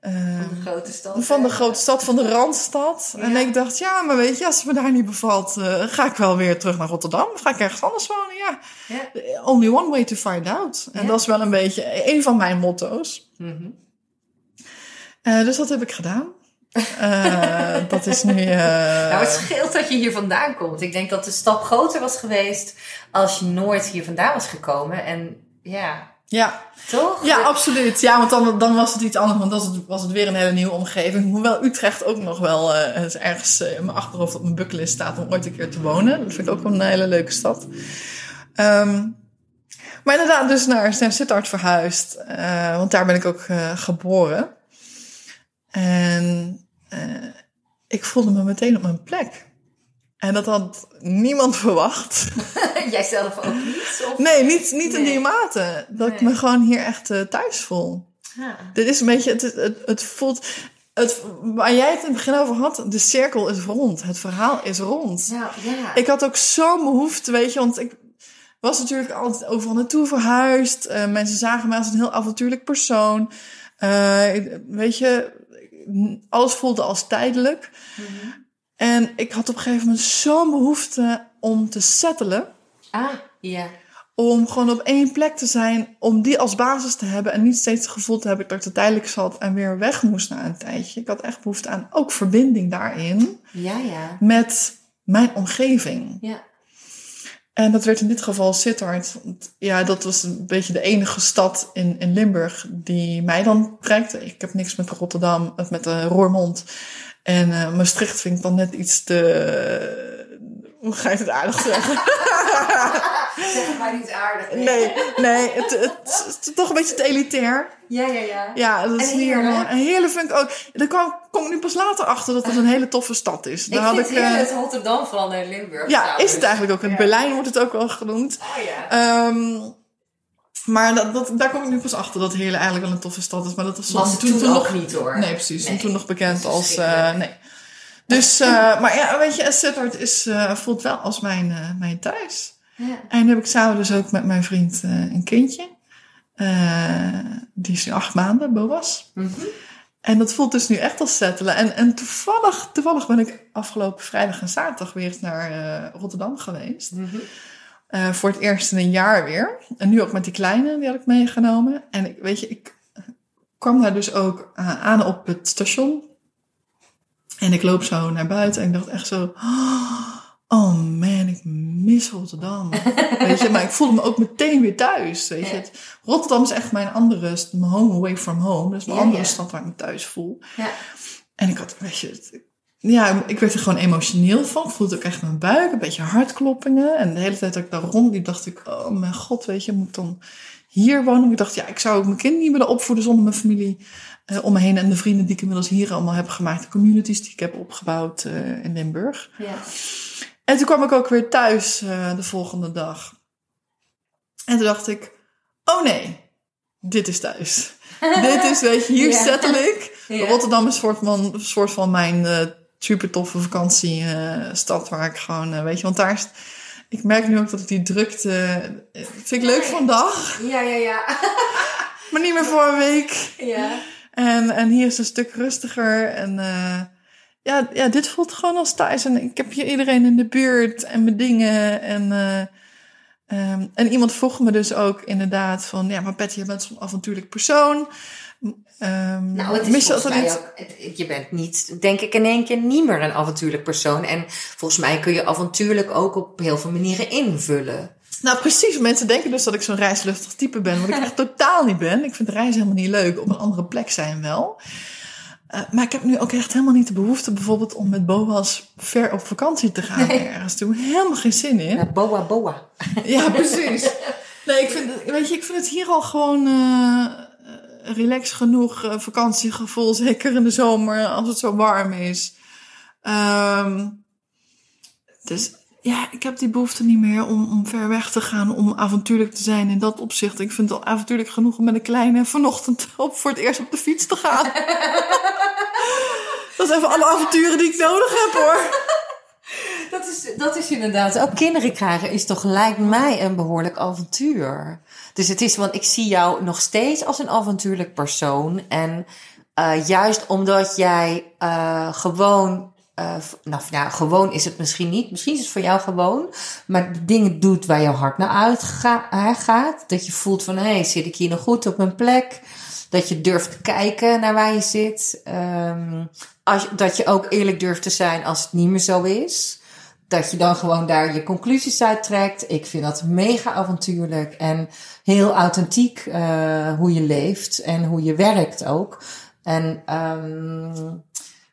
eh, eh, grote stad. van de grote stad, van de Randstad. En ik dacht, ja, maar weet je, als het me daar niet bevalt, eh, ga ik wel weer terug naar Rotterdam. Of ga ik ergens anders wonen? Ja, Ja. only one way to find out. En Ja. dat is wel een beetje een van mijn motto's. Mhm. Eh, dus dat heb ik gedaan. Eh, dat is nu... Nou, het scheelt dat je hier vandaan komt. Ik denk dat de stap groter was geweest als je nooit hier vandaan was gekomen. En ja, ja, toch? ja, absoluut. Ja, want dan, dan was het iets anders. Want dan was het, was het weer een hele nieuwe omgeving. Hoewel Utrecht ook nog wel is ergens eh, in mijn achterhoofd op mijn bucketlist staat om ooit een keer te wonen. Dat vind ik ook een hele leuke stad. Ehm, maar inderdaad, dus naar, naar Sittard verhuisd. eh, want daar ben ik ook geboren. En ik voelde me meteen op mijn plek. En dat had niemand verwacht. Jij zelf ook niet? Of? Nee, niet, niet in die mate. Dat ik me gewoon hier echt eh, thuis voel. Ja. Dit is een beetje, het, het, het voelt, het, waar jij het in het begin over had, de cirkel is rond. Het verhaal is rond. Nou, ja. Ik had ook zo'n behoefte, weet je, want ik was natuurlijk altijd overal naartoe verhuisd. Eh, mensen zagen mij als een heel avontuurlijk persoon. Eh, weet je, alles voelde als tijdelijk. Mhm. En ik had op een gegeven moment zo'n behoefte om te settelen. Ah, ja. Om gewoon op één plek te zijn, om die als basis te hebben en niet steeds het gevoel te hebben dat ik er tijdelijk zat en weer weg moest na een tijdje. Ik had echt behoefte aan ook verbinding daarin Ja, ja. met mijn omgeving. Ja. En dat werd in dit geval Sittard. Want ja, dat was een beetje de enige stad in, in Limburg die mij dan trekt. Ik heb niks met Rotterdam, of met de Roermond. En eh, Maastricht vind ik dan net iets te... Hoe ga je het aardig zeggen? Zeg maar niet aardig. Nee, nee, het, het, toch een beetje te elitair. Ja, ja, ja. Ja, dat is En helemaal. En Heerlen vind ik ook. Daar kwam, kom ik nu pas later achter dat het een hele toffe stad is. Ik Daar had vind ik. het eh, het Rotterdam van eh, Limburg. ja, trouwens. is het eigenlijk ook. In Ja. Berlijn wordt het ook wel genoemd. Oh ja. Ehm, maar dat, dat, daar kom ik nu pas achter dat Heerlen eigenlijk wel een toffe stad is. Maar dat was, Was het toen, ook niet hoor. Nee, precies. Nee. Toen nog bekend als. eh, nee. Dus, eh, maar ja, weet je, Sittard is, eh, voelt wel als mijn, mijn thuis. Ja. En nu heb ik samen dus ook met mijn vriend een kindje. Die is nu acht maanden, Boas. Mhm. En dat voelt dus nu echt als settelen. En, en toevallig, toevallig ben ik afgelopen vrijdag en zaterdag weer naar Rotterdam geweest. Mhm. Eh, voor het eerst in een jaar weer. En nu ook met die kleine, die had ik meegenomen. En ik, weet je, ik kwam daar dus ook eh, aan op het station. En ik loop zo naar buiten en ik dacht echt zo... Oh man, ik mis Rotterdam. weet je, maar ik voelde me ook meteen weer thuis. Weet je. Het- Rotterdam is echt mijn andere, mijn home away from home. Dat is mijn Ja, andere ja. stad waar ik me thuis voel. Ja. En ik had, weet je, ja, ik werd er gewoon emotioneel van. Ik voelde ook echt mijn buik, een beetje hartkloppingen. En de hele tijd dat ik daar rondliep, dacht ik, oh mijn god, weet je, moet ik dan hier wonen? Ik dacht, ja, ik zou ook mijn kind niet willen opvoeden zonder mijn familie eh, om me heen. En de vrienden die ik inmiddels hier allemaal heb gemaakt. De communities die ik heb opgebouwd eh, in Limburg. Ja. En toen kwam ik ook weer thuis eh, de volgende dag. En toen dacht ik, oh nee, dit is thuis. dit is, weet je, hier Ja. settle ik. Ja. Rotterdam is een soort van, een soort van mijn eh, super toffe vakantiestad waar ik gewoon, eh, weet je, want daar is, ik merk nu ook dat ik die drukte, eh, vind ik leuk dag, Ja, ja, ja. maar niet meer voor een week. ja. En, en hier is het een stuk rustiger. En eh, ja, ja, dit voelt gewoon als thuis. En ik heb hier iedereen in de buurt en mijn dingen. En, eh, ehm, en iemand vroeg me dus ook inderdaad van... Ja, maar Betty, je bent zo'n avontuurlijk persoon. Ehm, Nou, het is volgens mij ook... het- Je bent niet, denk ik, in één keer niet meer een avontuurlijk persoon. En volgens mij kun je avontuurlijk ook op heel veel manieren invullen. Nou, precies. Mensen denken dus dat ik zo'n reislustig type ben. Wat ik echt totaal niet ben. Ik vind reizen helemaal niet leuk. Op een andere plek zijn wel. Eh, maar ik heb nu ook echt helemaal niet de behoefte bijvoorbeeld om met Boas ver op vakantie te gaan ergens toe. Helemaal geen zin in. Ja, boa, boa. Ja, precies. Nee, ik vind, weet je, ik vind het hier al gewoon eh relax genoeg. eh, vakantiegevoel, zeker in de zomer als het zo warm is. Ehm, dus ja, ik heb die behoefte niet meer om, om ver weg te gaan, om avontuurlijk te zijn in dat opzicht. Ik vind het al avontuurlijk genoeg om met een kleine vanochtend op voor het eerst op de fiets te gaan. dat is even alle avonturen die ik nodig heb hoor. Dat is, dat is inderdaad. Ook kinderen krijgen is toch lijkt mij een behoorlijk avontuur. Dus het is, want ik zie jou nog steeds als een avontuurlijk persoon. En eh, juist omdat jij eh, gewoon. v- nou ja, gewoon is het misschien niet. Misschien is het voor jou gewoon. Maar dingen doet waar jouw hart naar uitgaat. Dat je voelt van, hé, hey, zit ik hier nog goed op mijn plek? Dat je durft te kijken naar waar je zit. Ehm, als, dat je ook eerlijk durft te zijn als het niet meer zo is. Dat je dan gewoon daar je conclusies uit trekt. Ik vind dat mega avontuurlijk en heel authentiek eh, hoe je leeft en hoe je werkt ook. En ehm,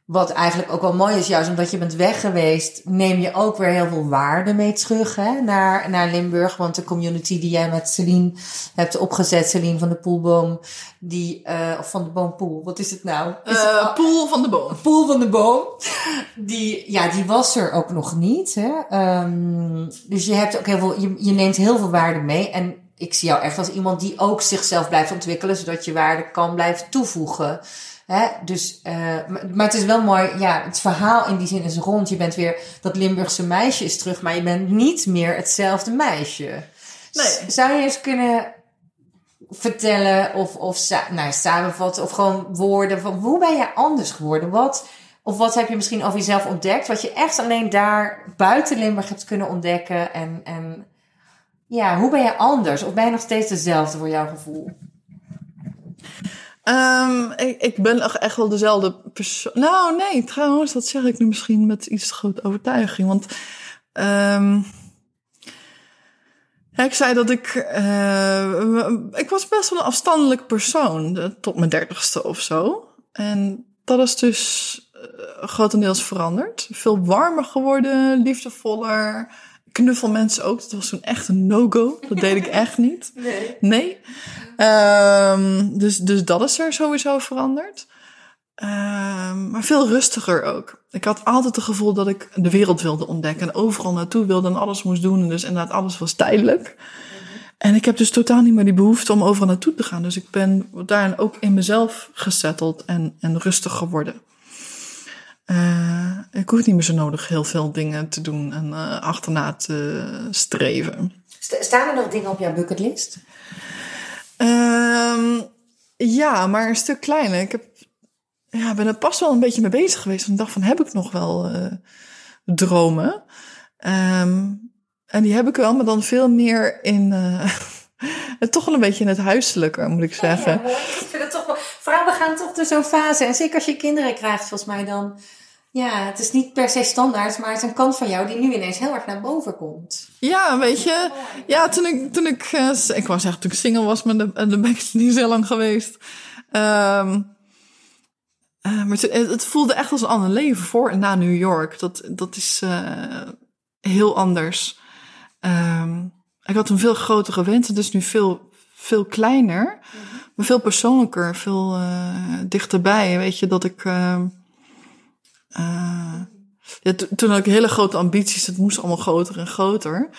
wat eigenlijk ook wel mooi is, juist omdat je bent weg geweest, neem je ook weer heel veel waarde mee terug hè, naar, naar Limburg. Want de community die jij met Celine hebt opgezet, Celine van de Poelboom, die, eh, of van de Boompoel, wat is het nou? Is het Eh, poel van de boom. Poel van de Boom. Die, ja, die was er ook nog niet. Hè? Ehm, dus je hebt ook heel veel, je, je neemt heel veel waarde mee. En ik zie jou echt als iemand die ook zichzelf blijft ontwikkelen, zodat je waarde kan blijven toevoegen. Hè? Dus, eh, maar, het is wel mooi, ja, het verhaal in die zin is rond. Je bent weer, dat Limburgse meisje is terug, maar je bent niet meer hetzelfde meisje. Nee. Zou je eens kunnen vertellen of, of nou, samenvatten of gewoon woorden van hoe ben je anders geworden? Wat, of wat heb je misschien over jezelf ontdekt wat je echt alleen daar buiten Limburg hebt kunnen ontdekken? En, en ja, hoe ben je anders? Of ben je nog steeds dezelfde voor jouw gevoel? Ehm, ik, ben echt- wel dezelfde persoon. Nou, nee, trouwens, dat zeg ik nu misschien met iets te grote overtuiging. Want ehm, ik zei dat ik. eh, ik was best wel een afstandelijk persoon. eh, Tot mijn dertigste of zo. En dat is dus eh, grotendeels veranderd. Veel warmer geworden, liefdevoller. Knuffel mensen ook. Dat was toen echt een no-go. Dat deed ik echt niet. Nee. Nee. Ehm, dus, dus dat is er sowieso veranderd. Ehm, maar veel rustiger ook. Ik had altijd het gevoel dat ik de wereld wilde ontdekken. En overal naartoe wilde en alles moest doen. En dus inderdaad, alles was tijdelijk. En ik heb dus totaal niet meer die behoefte om overal naartoe te gaan. Dus ik ben daarin ook in mezelf gesetteld en, en rustig geworden. Eh, ik hoef niet meer zo nodig heel veel dingen te doen en eh, achterna te streven. St- Staan er nog dingen op jouw bucketlist? Ehm, ja, maar een stuk kleiner. Ik heb, ja, ben er pas wel een beetje mee bezig geweest. Ik dacht van, heb ik nog wel eh, dromen? Ehm, en die heb ik wel, maar dan veel meer in... toch wel een beetje in het huiselijke, moet ik zeggen. Ja, ik vind het toch wel. Vrouwen gaan toch door zo'n fase. En zeker als je kinderen krijgt, volgens mij dan. Ja, het is niet per se standaard, maar het is een kant van jou die nu ineens heel erg naar boven komt. Ja, weet je. Ja, toen ik, toen ik, eh, ik wou zeggen toen ik single was, maar dat dat ben ik niet zo lang geweest. Ehm, eh, maar het, het voelde echt als een ander leven voor en na New York. Dat, dat is eh, heel anders. Ehm, ik had een veel grotere wens, het is nu veel, veel kleiner. Maar veel persoonlijker, veel eh, dichterbij. Weet je, dat ik... ehm, eh, ja, to- toen had ik hele grote ambities. Het moest allemaal groter en groter.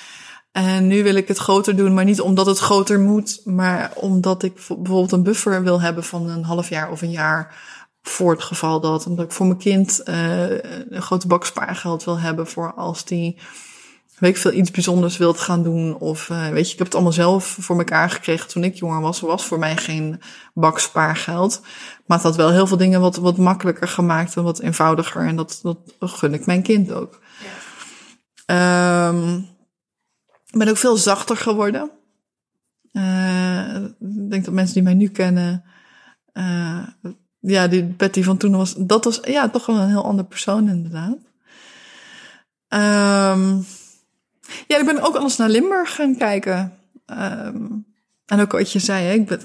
En nu wil ik het groter doen, maar niet omdat het groter moet, maar omdat ik vo- bijvoorbeeld een buffer wil hebben van een half jaar of een jaar voor het geval dat. Omdat ik voor mijn kind eh, een grote bak spaargeld wil hebben voor als die, weet ik veel, iets bijzonders wilt gaan doen. Of eh, weet je, ik heb het allemaal zelf voor elkaar gekregen toen ik jonger was. Was voor mij geen bak spaargeld. Maar het had wel heel veel dingen wat, wat makkelijker gemaakt en wat eenvoudiger. En dat, dat gun ik mijn kind ook. Ehm, ik ben ook veel zachter geworden. Eh, ik denk dat mensen die mij nu kennen, eh, ja, die Betty van toen was, dat was ja, toch wel een heel ander persoon inderdaad. Ehm, ja, ik ben ook alles naar Limburg gaan kijken. Ehm, en ook wat je zei, hè, ik ben,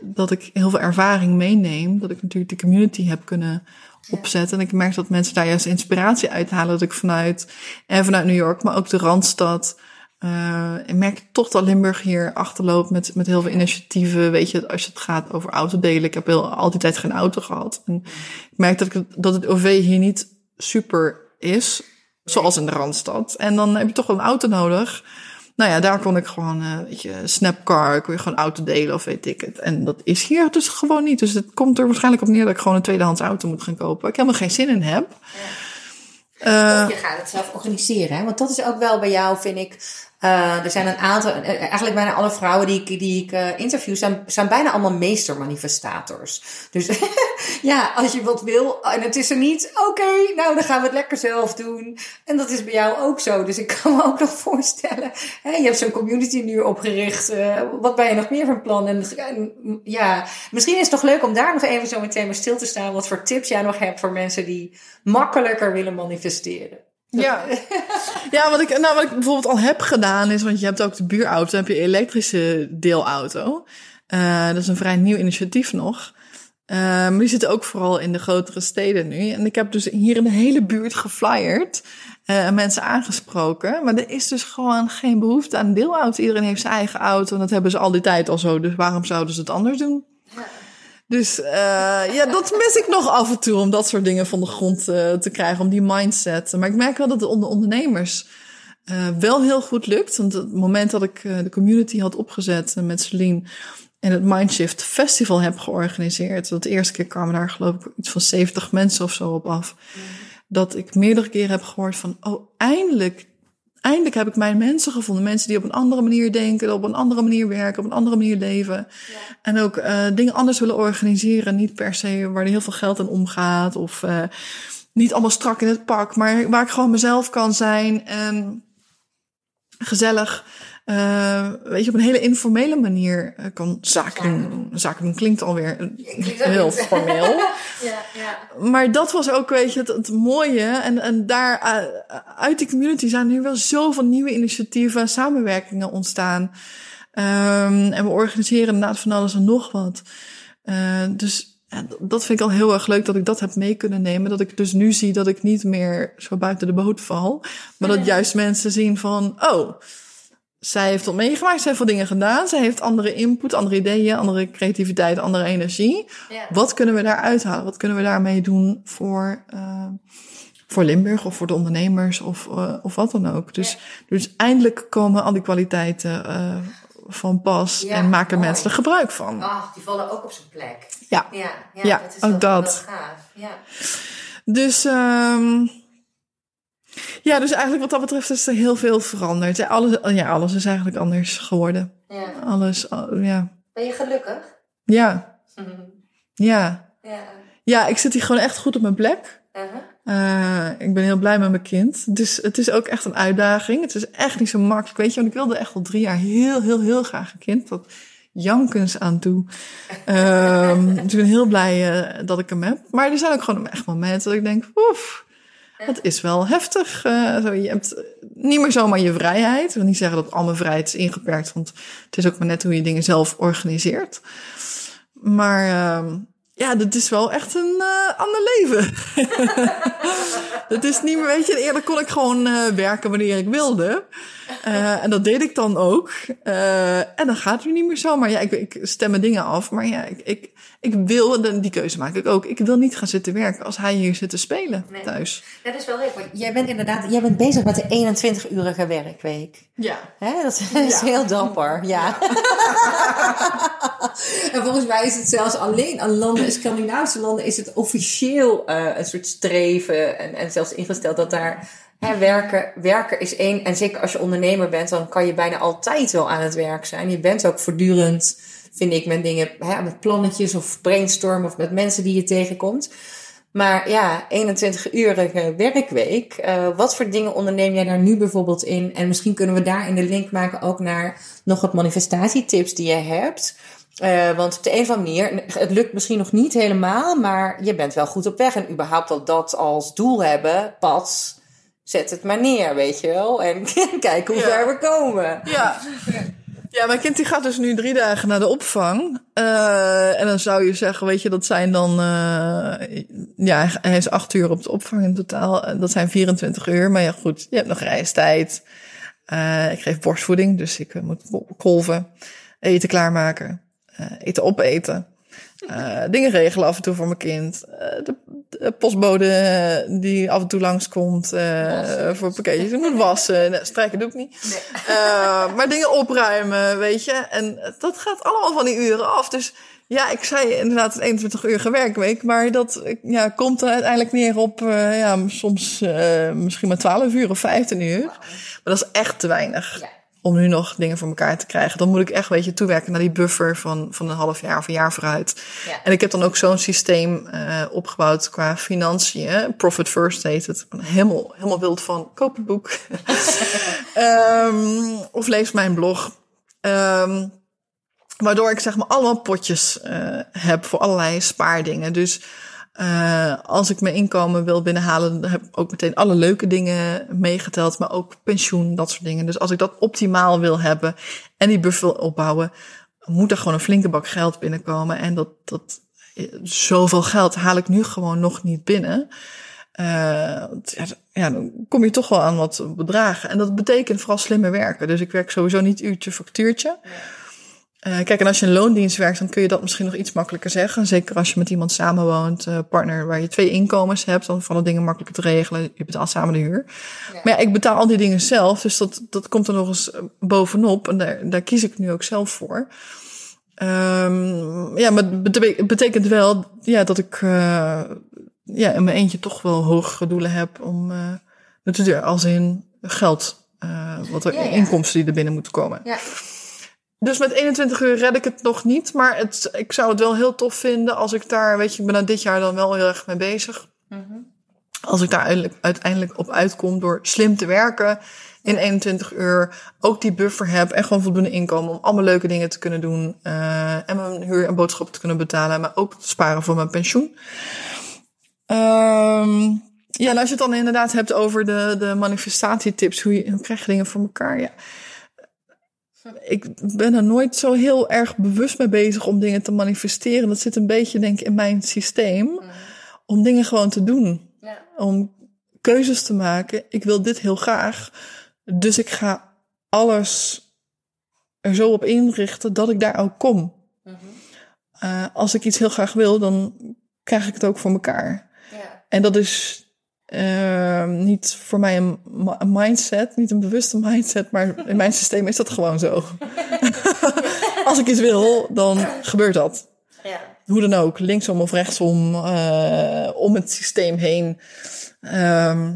dat ik heel veel ervaring meeneem. Dat ik natuurlijk de community heb kunnen opzetten. En ik merk dat mensen daar juist inspiratie uithalen. Dat ik vanuit, en vanuit New York, maar ook de Randstad. eh ik merk toch dat Limburg hier achterloopt met, met heel veel initiatieven. Weet je, als het gaat over autodelen. Ik heb heel, al die tijd geen auto gehad. En ik merk dat, ik, dat het OV hier niet super is. Zoals in de Randstad. En dan heb je toch wel een auto nodig. Nou ja, daar kon ik gewoon, eh weet je, Snapcar, kon je gewoon auto delen of weet ik het. En dat is hier dus gewoon niet. Dus het komt er waarschijnlijk op neer dat ik gewoon een tweedehands auto moet gaan kopen. Waar ik helemaal geen zin in heb. Eh, Of je gaat het zelf organiseren. Hè? Want dat is ook wel bij jou, vind ik. Eh, er zijn een aantal, eh, eigenlijk bijna alle vrouwen die ik, die ik eh, interview, zijn, zijn bijna allemaal meestermanifestators. Dus ja, als je wat wil en het is er niet, oké, nou dan gaan we het lekker zelf doen. En dat is bij jou ook zo. Dus ik kan me ook nog voorstellen, je hebt zo'n community nu opgericht. wat ben je nog meer van plan? En, ja, misschien is het toch leuk om daar nog even zo meteen bij stil te staan. Wat voor tips jij nog hebt voor mensen die makkelijker willen manifesteren. Ja. ja, wat ik, nou, wat ik bijvoorbeeld al heb gedaan is, want je hebt ook de buurauto, dan heb je elektrische deelauto. Eh, dat is een vrij nieuw initiatief nog. Eh, maar die zitten ook vooral in de grotere steden nu. En ik heb dus hier in de hele buurt geflyerd eh, en mensen aangesproken. Maar er is dus gewoon geen behoefte aan deelauto. Iedereen heeft zijn eigen auto en dat hebben ze al die tijd al zo. Dus waarom zouden ze het anders doen? Dus eh, ja, dat mis ik nog af en toe om dat soort dingen van de grond eh, te krijgen, om die mindset. Maar ik merk wel dat het onder ondernemers eh, wel heel goed lukt. Want het moment dat ik de community had opgezet met Celine en het Mindshift Festival heb georganiseerd. Dat de eerste keer kwamen daar geloof ik iets van 70 mensen of zo op af. Dat ik meerdere keren heb gehoord van, oh eindelijk eindelijk heb ik mijn mensen gevonden. Mensen die op een andere manier denken, op een andere manier werken, op een andere manier leven. En ook eh, dingen anders willen organiseren. Niet per se waar er heel veel geld aan omgaat. Of eh, niet allemaal strak in het pak. Maar waar ik gewoon mezelf kan zijn. En gezellig. Eh, weet je, op een hele informele manier eh, kan zaken doen. Zaken doen klinkt alweer Klinkt heel niet. formeel. Ja, ja. Maar dat was ook, weet je, het, het mooie. En, en daar eh, uit die community zijn nu wel zoveel nieuwe initiatieven en samenwerkingen ontstaan. Ehm, en we organiseren inderdaad van alles en nog wat. Dus ja, dat vind ik al heel erg leuk dat ik dat heb mee kunnen nemen. Dat ik dus nu zie dat ik niet meer zo buiten de boot val. Maar dat juist mensen zien van, oh, zij heeft wat meegemaakt, zij heeft wat dingen gedaan. Zij heeft andere input, andere ideeën, andere creativiteit, andere energie. Ja. Wat kunnen we daar uithalen? Wat kunnen we daarmee doen voor, eh, voor Limburg of voor de ondernemers of, eh, of wat dan ook? Dus, dus eindelijk komen al die kwaliteiten eh, van pas Ja, en maken mooi. mensen er gebruik van. Ach, die vallen ook op zijn plek. Ja. Ja, ja, dat is ook dat. gaaf. Ja. Dus, ehm ja, dus eigenlijk wat dat betreft is er heel veel veranderd. Ja, Alles, ja, alles is eigenlijk anders geworden. Ja. Alles, al- ja. Ben je gelukkig? Ja, ja. Ja. Ja, ik zit hier gewoon echt goed op mijn plek. Uh-huh. Eh, ik ben heel blij met mijn kind. Dus het is ook echt een uitdaging. Het is echt niet zo makkelijk. Weet je, want ik wilde echt al drie jaar heel, heel, heel graag een kind. Tot jankens aan toe. Ehm, dus ik ben heel blij eh, dat ik hem heb. Maar er zijn ook gewoon echt momenten dat ik denk, oef, het is wel heftig. Eh, je hebt niet meer zomaar je vrijheid. Ik wil niet zeggen dat al mijn vrijheid is ingeperkt. Want het is ook maar net hoe je dingen zelf organiseert. Maar ehm, ja, dit is wel echt een eh, ander leven. Het is niet meer, weet je, eerder kon ik gewoon eh, werken wanneer ik wilde. Eh, en dat deed ik dan ook. Eh, en dan gaat het nu niet meer zo. Maar ja, ik, ik stem mijn dingen af. Maar ja, ik, ik, ik wil, die keuze maak ik ook. Ik wil niet gaan zitten werken als hij hier zit te spelen Nee. thuis. Dat is wel leuk, want jij bent inderdaad jij bent bezig met de 21-urige werkweek. Ja. Hè? Dat is heel dapper, ja. en volgens mij is het zelfs alleen aan landen, Scandinavische landen, is het officieel eh, een soort streven en, en zelfs ingesteld dat daar hè, werken, werken is één. En zeker als je ondernemer bent, dan kan je bijna altijd wel aan het werk zijn. Je bent ook voortdurend, vind ik, met dingen, hè, met plannetjes of brainstormen of met mensen die je tegenkomt. Maar ja, 21-urige werkweek. Eh, wat voor dingen onderneem jij daar nu bijvoorbeeld in? En misschien kunnen we daarin de link maken ook naar nog wat manifestatietips die je hebt. Eh, want op de een of andere manier, het lukt misschien nog niet helemaal, maar je bent wel goed op weg. En überhaupt al dat als doel hebben, pas, zet het maar neer, weet je wel. En kijk hoe Ja. ver we komen. Ja. Ja, mijn kind die gaat dus nu drie dagen naar de opvang. Eh, en dan zou je zeggen, weet je, dat zijn dan... eh, ja, hij is acht uur op de opvang in totaal. Eh, Dat zijn 24 uur. Maar ja, goed, je hebt nog reistijd. Ik geef borstvoeding, dus ik moet kolven. Eten klaarmaken. eten opeten. Eh, dingen regelen af en toe voor mijn kind. Eh, de, de postbode die af en toe langskomt eh voor pakketjes. Ik moet wassen. Nee, strijken doe ik niet. Maar dingen opruimen, weet je. En dat gaat allemaal van die uren af. Dus ja, ik zei inderdaad een 21 uur werkweek. Maar dat ja, komt er uiteindelijk neer op ja, soms misschien maar 12 uur of 15 uur. Maar dat is echt te weinig Ja. Om nu nog dingen voor elkaar te krijgen. Dan moet ik echt, weet je, toewerken naar die buffer van, van een half jaar of een jaar vooruit. Ja. En ik heb dan ook zo'n systeem eh, opgebouwd qua financiën. Profit First heet het. Helemaal, helemaal wild van. Koop het boek. Ehm, of lees mijn blog. Ehm, waardoor ik zeg maar allemaal potjes eh, heb voor allerlei spaardingen. Dus eh, als ik mijn inkomen wil binnenhalen, dan heb ik ook meteen alle leuke dingen meegeteld. Maar ook pensioen, dat soort dingen. Dus als ik dat optimaal wil hebben en die buffer opbouwen, moet er gewoon een flinke bak geld binnenkomen. En dat, dat zoveel geld haal ik nu gewoon nog niet binnen. Eh, ja, ja, dan kom je toch wel aan wat bedragen. En dat betekent vooral slimmer werken. Dus ik werk sowieso niet uurtje factuurtje. Eh, kijk, en als je in loondienst werkt, dan kun je dat misschien nog iets makkelijker zeggen. Zeker als je met iemand samenwoont, eh partner, waar je twee inkomens hebt, dan vallen dingen makkelijker te regelen. Je betaalt samen de huur. Maar ja, ik betaal al die dingen zelf, dus dat, dat komt er nog eens eh, bovenop. En daar, daar kies ik nu ook zelf voor. Ehm, ja, maar het bete- het betekent wel ja, dat ik ja, in mijn eentje toch wel hogere doelen heb om natuurlijk als in geld, wat er Ja, ja. inkomsten die er binnen moeten komen. Ja. Dus met 21 uur red ik het nog niet, maar het, ik zou het wel heel tof vinden als ik daar, weet je, ik ben daar dit jaar dan wel heel erg mee bezig. Mhm. Als ik daar uiteindelijk, uiteindelijk op uitkom door slim te werken in 21 uur, ook die buffer heb en gewoon voldoende inkomen om allemaal leuke dingen te kunnen doen eh, en mijn huur en boodschappen te kunnen betalen, maar ook te sparen voor mijn pensioen. Ehm, ja, en als je het dan inderdaad hebt over de, de manifestatietips, hoe, je, hoe krijg je dingen voor elkaar? Ja. Ik ben er nooit zo heel erg bewust mee bezig om dingen te manifesteren. Dat zit een beetje, denk ik, in mijn systeem. Om dingen gewoon te doen. Ja. Om keuzes te maken. Ik wil dit heel graag. Dus ik ga alles er zo op inrichten dat ik daar ook kom. Eh, als ik iets heel graag wil, dan krijg ik het ook voor elkaar. Ja. En dat is eh, niet voor mij een mindset, niet een bewuste mindset, maar in mijn systeem is dat gewoon zo. Als ik iets wil, dan gebeurt dat. Ja. Hoe dan ook, linksom of rechtsom, eh, om het systeem heen. Ehm,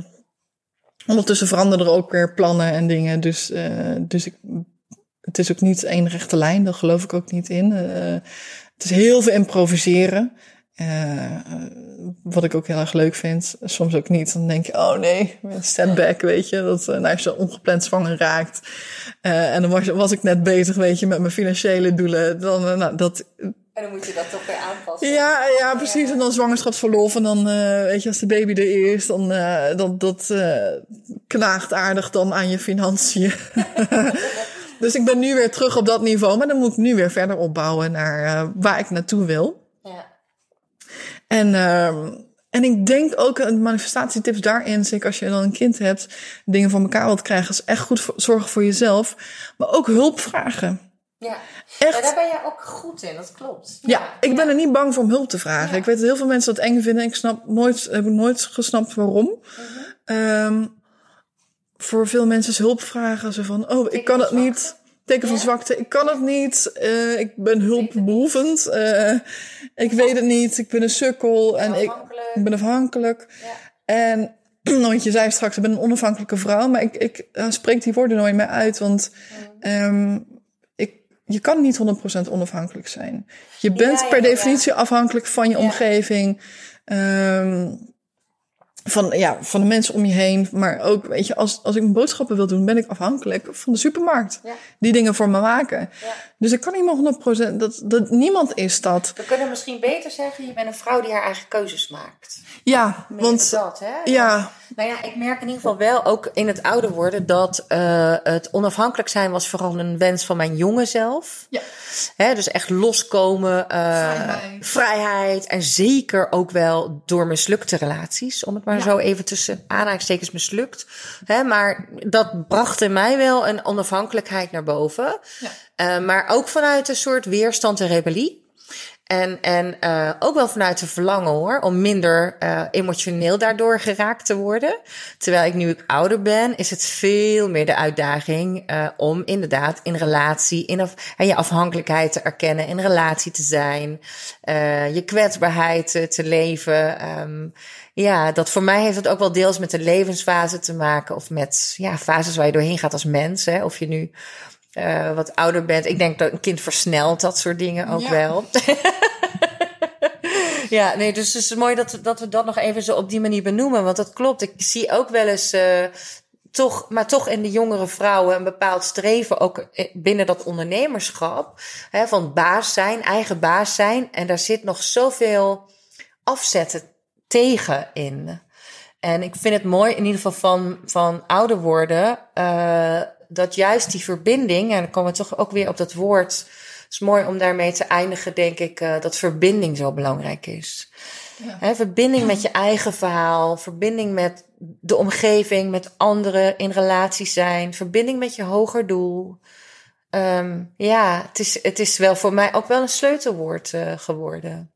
ondertussen veranderen er ook weer plannen en dingen. Dus, eh, dus ik, het is ook niet één rechte lijn, daar geloof ik ook niet in. Eh, het is heel veel improviseren. Eh, wat ik ook heel erg leuk vind. Soms ook niet. Dan denk je, oh nee, stand back, weet je. Dat eh, nou, als je ongepland zwanger raakt. eh, en dan was, was ik net bezig, weet je, met mijn financiële doelen. Dan, nou, dat, En dan moet je dat toch weer aanpassen. ja, ja, precies. En dan zwangerschapsverlof. En dan, weet je, als de baby er is, dan eh, dat, dat eh, knaagt aardig dan aan je financiën. dus ik ben nu weer terug op dat niveau. Maar dan moet ik nu weer verder opbouwen naar eh, waar ik naartoe wil. En, ehm, en ik denk ook een manifestatietips daarin, zeker als je dan een kind hebt, dingen van elkaar wilt krijgen, is echt goed voor, zorgen voor jezelf. Maar ook hulp vragen. Ja. Echt. Ja, daar ben jij ook goed in, dat klopt. Ja, ik ben er niet bang voor om hulp te vragen. Ik weet dat heel veel mensen dat eng vinden. Ik snap nooit, heb nooit gesnapt waarom. Ehm, voor veel mensen is hulp vragen ze van, oh, ik kan het niet. Teken van zwakte, ik kan het niet. eh, ik ben hulpbehoevend. eh, ik weet het niet. Ik ben een sukkel en ik, ben afhankelijk. En want je zei straks, ik ben een onafhankelijke vrouw, maar ik, ik spreek die woorden nooit meer uit, want ehm, ik, je kan niet 100% onafhankelijk zijn. Je bent ja, per ja. definitie afhankelijk van je omgeving. Ehm, van, ja, van de mensen om je heen. Maar ook, weet je, als, als ik mijn boodschappen wil doen, ben ik afhankelijk van de supermarkt. Ja. Die dingen voor me maken. Ja. Dus ik kan niet meer 100%, dat, dat, niemand is dat. We kunnen misschien beter zeggen, je bent een vrouw die haar eigen keuzes maakt. Ja, Meer want dat, hè? ja, Nou ja, ik merk in ieder geval wel, ook in het ouder worden, dat eh, het onafhankelijk zijn was vooral een wens van mijn jonge zelf. Ja. Hè, dus echt loskomen, eh, Vrijheid. vrijheid. En zeker ook wel door mislukte relaties, om het maar Ja. zo even tussen aanhalingstekens mislukt. Hè, maar dat bracht in mij wel een onafhankelijkheid naar boven. Ja. Eh, maar ook vanuit een soort weerstand en rebellie. En, en eh, ook wel vanuit een verlangen hoor, om minder eh, emotioneel daardoor geraakt te worden. Terwijl ik nu ik ouder ben, is het veel meer de uitdaging om inderdaad in relatie, in af, en je afhankelijkheid te erkennen, in relatie te zijn, je kwetsbaarheid te leven. Ehm, ja, dat voor mij heeft het ook wel deels met de levensfase te maken of met ja, fases waar je doorheen gaat als mens. Hè? Of je nu eh, wat ouder bent. Ik denk dat een kind versnelt dat soort dingen ook Ja. wel. ja, nee, dus het is mooi dat, we- dat we dat nog even zo op die manier benoemen. Want dat klopt. Ik zie ook wel eens eh, toch, maar toch in de jongere vrouwen een bepaald streven, ook eh, binnen dat ondernemerschap. Hè, van baas zijn, eigen baas zijn. En daar zit nog zoveel afzetten tegen in. En ik vind het mooi, in ieder geval van, van ouder worden, eh, dat juist die verbinding, en dan komen we toch ook weer op dat woord. Het is mooi om daarmee te eindigen, denk ik, eh, dat verbinding zo belangrijk is. Ja. Verbinding met je eigen verhaal, verbinding met de omgeving, met anderen in relatie zijn, verbinding met je hoger doel. Ehm, ja, het is, het is wel voor mij ook wel een sleutelwoord eh, geworden.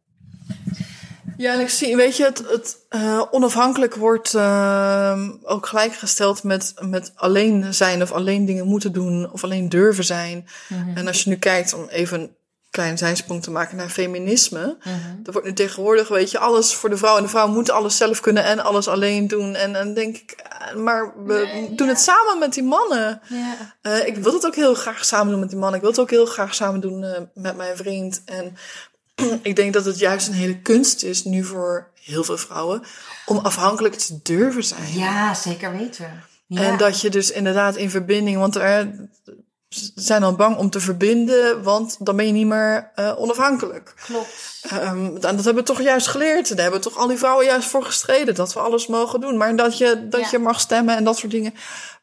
Ja, en ik zie, weet je, het, het eh, onafhankelijk wordt eh, ook gelijkgesteld met, met alleen zijn of alleen dingen moeten doen of alleen durven zijn. En als je nu kijkt, om even een klein zijsprong te maken naar feminisme, er wordt nu tegenwoordig, weet je, alles voor de vrouw en de vrouw moet alles zelf kunnen en alles alleen doen. En dan denk ik, eh, maar we doen het samen met die mannen. Ja. Eh, ik wil het ook heel graag samen doen met die man. Ik wil het ook heel graag samen doen met mijn vriend. En ik denk dat het juist een hele kunst is nu voor heel veel vrouwen om afhankelijk te durven zijn. Ja, zeker weten. Ja. En dat je dus inderdaad in verbinding, want er zijn dan bang om te verbinden, want dan ben je niet meer eh, onafhankelijk. klopt. En dat hebben we toch juist geleerd. Daar hebben toch al die vrouwen juist voor gestreden. Dat we alles mogen doen. Maar dat je, dat Ja. je mag stemmen en dat soort dingen.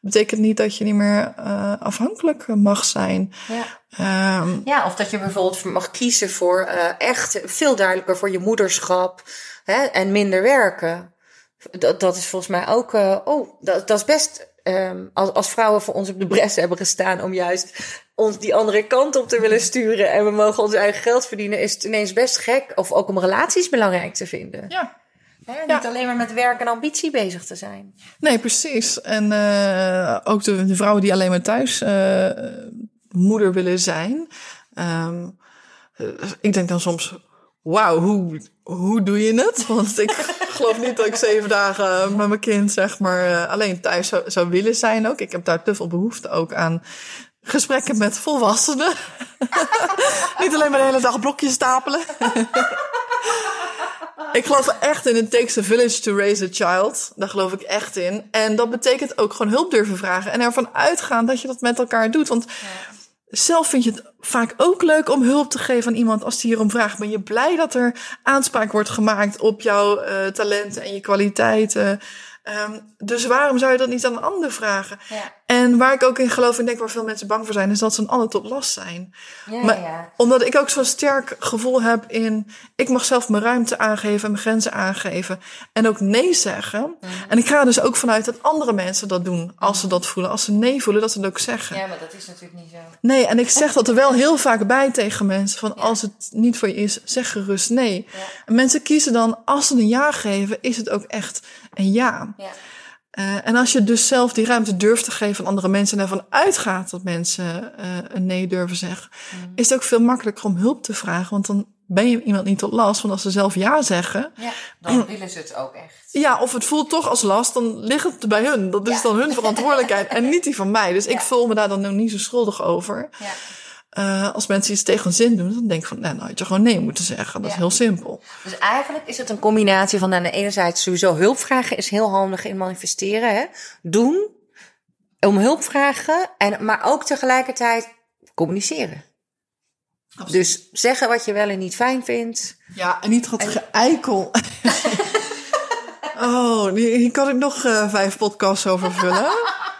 Betekent niet dat je niet meer eh, afhankelijk mag zijn. Ja. Ehm, ja, of dat je bijvoorbeeld mag kiezen voor eh, echt veel duidelijker voor je moederschap hè, en minder werken. Dat, dat is volgens mij ook. eh, oh, dat, dat is best. ehm, als, als vrouwen voor ons op de bres hebben gestaan om juist ons die andere kant op te willen sturen en we mogen ons eigen geld verdienen, is het ineens best gek. Of ook om relaties belangrijk te vinden. ja. Hè, Ja. Niet alleen maar met werk en ambitie bezig te zijn. Nee, precies. En eh, ook de, de vrouwen die alleen maar thuis eh, moeder willen zijn. Ehm, eh, ik denk dan soms, wauw, hoe, hoe doe je het? Want ik geloof niet dat ik zeven dagen met mijn kind zeg maar alleen thuis zou, zou willen zijn ook. Ik heb daar te veel behoefte ook aan gesprekken met volwassenen. niet alleen maar de hele dag blokjes stapelen. Ik geloof echt in it takes a village to raise a child. Daar geloof ik echt in. En dat betekent ook gewoon hulp durven vragen. En ervan uitgaan dat je dat met elkaar doet. Want zelf vind je het vaak ook leuk om hulp te geven aan iemand als die hierom vraagt. Ben je blij dat er aanspraak wordt gemaakt op jouw eh, talenten en je kwaliteiten? Ehm, dus waarom zou je dat niet aan een ander vragen? Ja. En waar ik ook in geloof en denk waar veel mensen bang voor zijn, is dat ze een ander tot last zijn. Ja, Maar ja. omdat ik ook zo'n sterk gevoel heb in... ik mag zelf mijn ruimte aangeven en mijn grenzen aangeven. En ook nee zeggen. Mhm. En ik ga er dus ook vanuit dat andere mensen dat doen. Als ze dat voelen. Als ze nee voelen, dat ze het ook zeggen. ja, maar dat is natuurlijk niet zo. Nee, en ik zeg dat er wel heel vaak bij tegen mensen. Van als het niet voor je is, zeg gerust nee. En mensen kiezen dan, als ze een ja geven, is het ook echt een ja. Ja. Eh, en als je dus zelf die ruimte durft te geven aan andere mensen en ervan uitgaat dat mensen eh, een nee durven zeggen, Mhm. is het ook veel makkelijker om hulp te vragen. Want dan ben je iemand niet tot last. Want als ze zelf ja zeggen, ja, dan willen ze het ook echt. ja, of het voelt toch als last, dan ligt het bij hun. Dat is Ja. dan hun verantwoordelijkheid en niet die van mij. Dus ik voel me daar dan nog niet zo schuldig over. Ja. Eh, als mensen iets tegen hun zin doen, dan denk ik van, nou, nou had je gewoon nee moeten zeggen. Dat is heel simpel. Dus eigenlijk is het een combinatie van aan de ene zijde sowieso hulp vragen is heel handig in manifesteren. Hè? Doen, om hulp vragen, en, maar ook tegelijkertijd communiceren. Dus zeggen wat je wel en niet fijn vindt. Ja, en niet dat geëikel. oh, hier hier kan ik nog eh, vijf podcasts over vullen.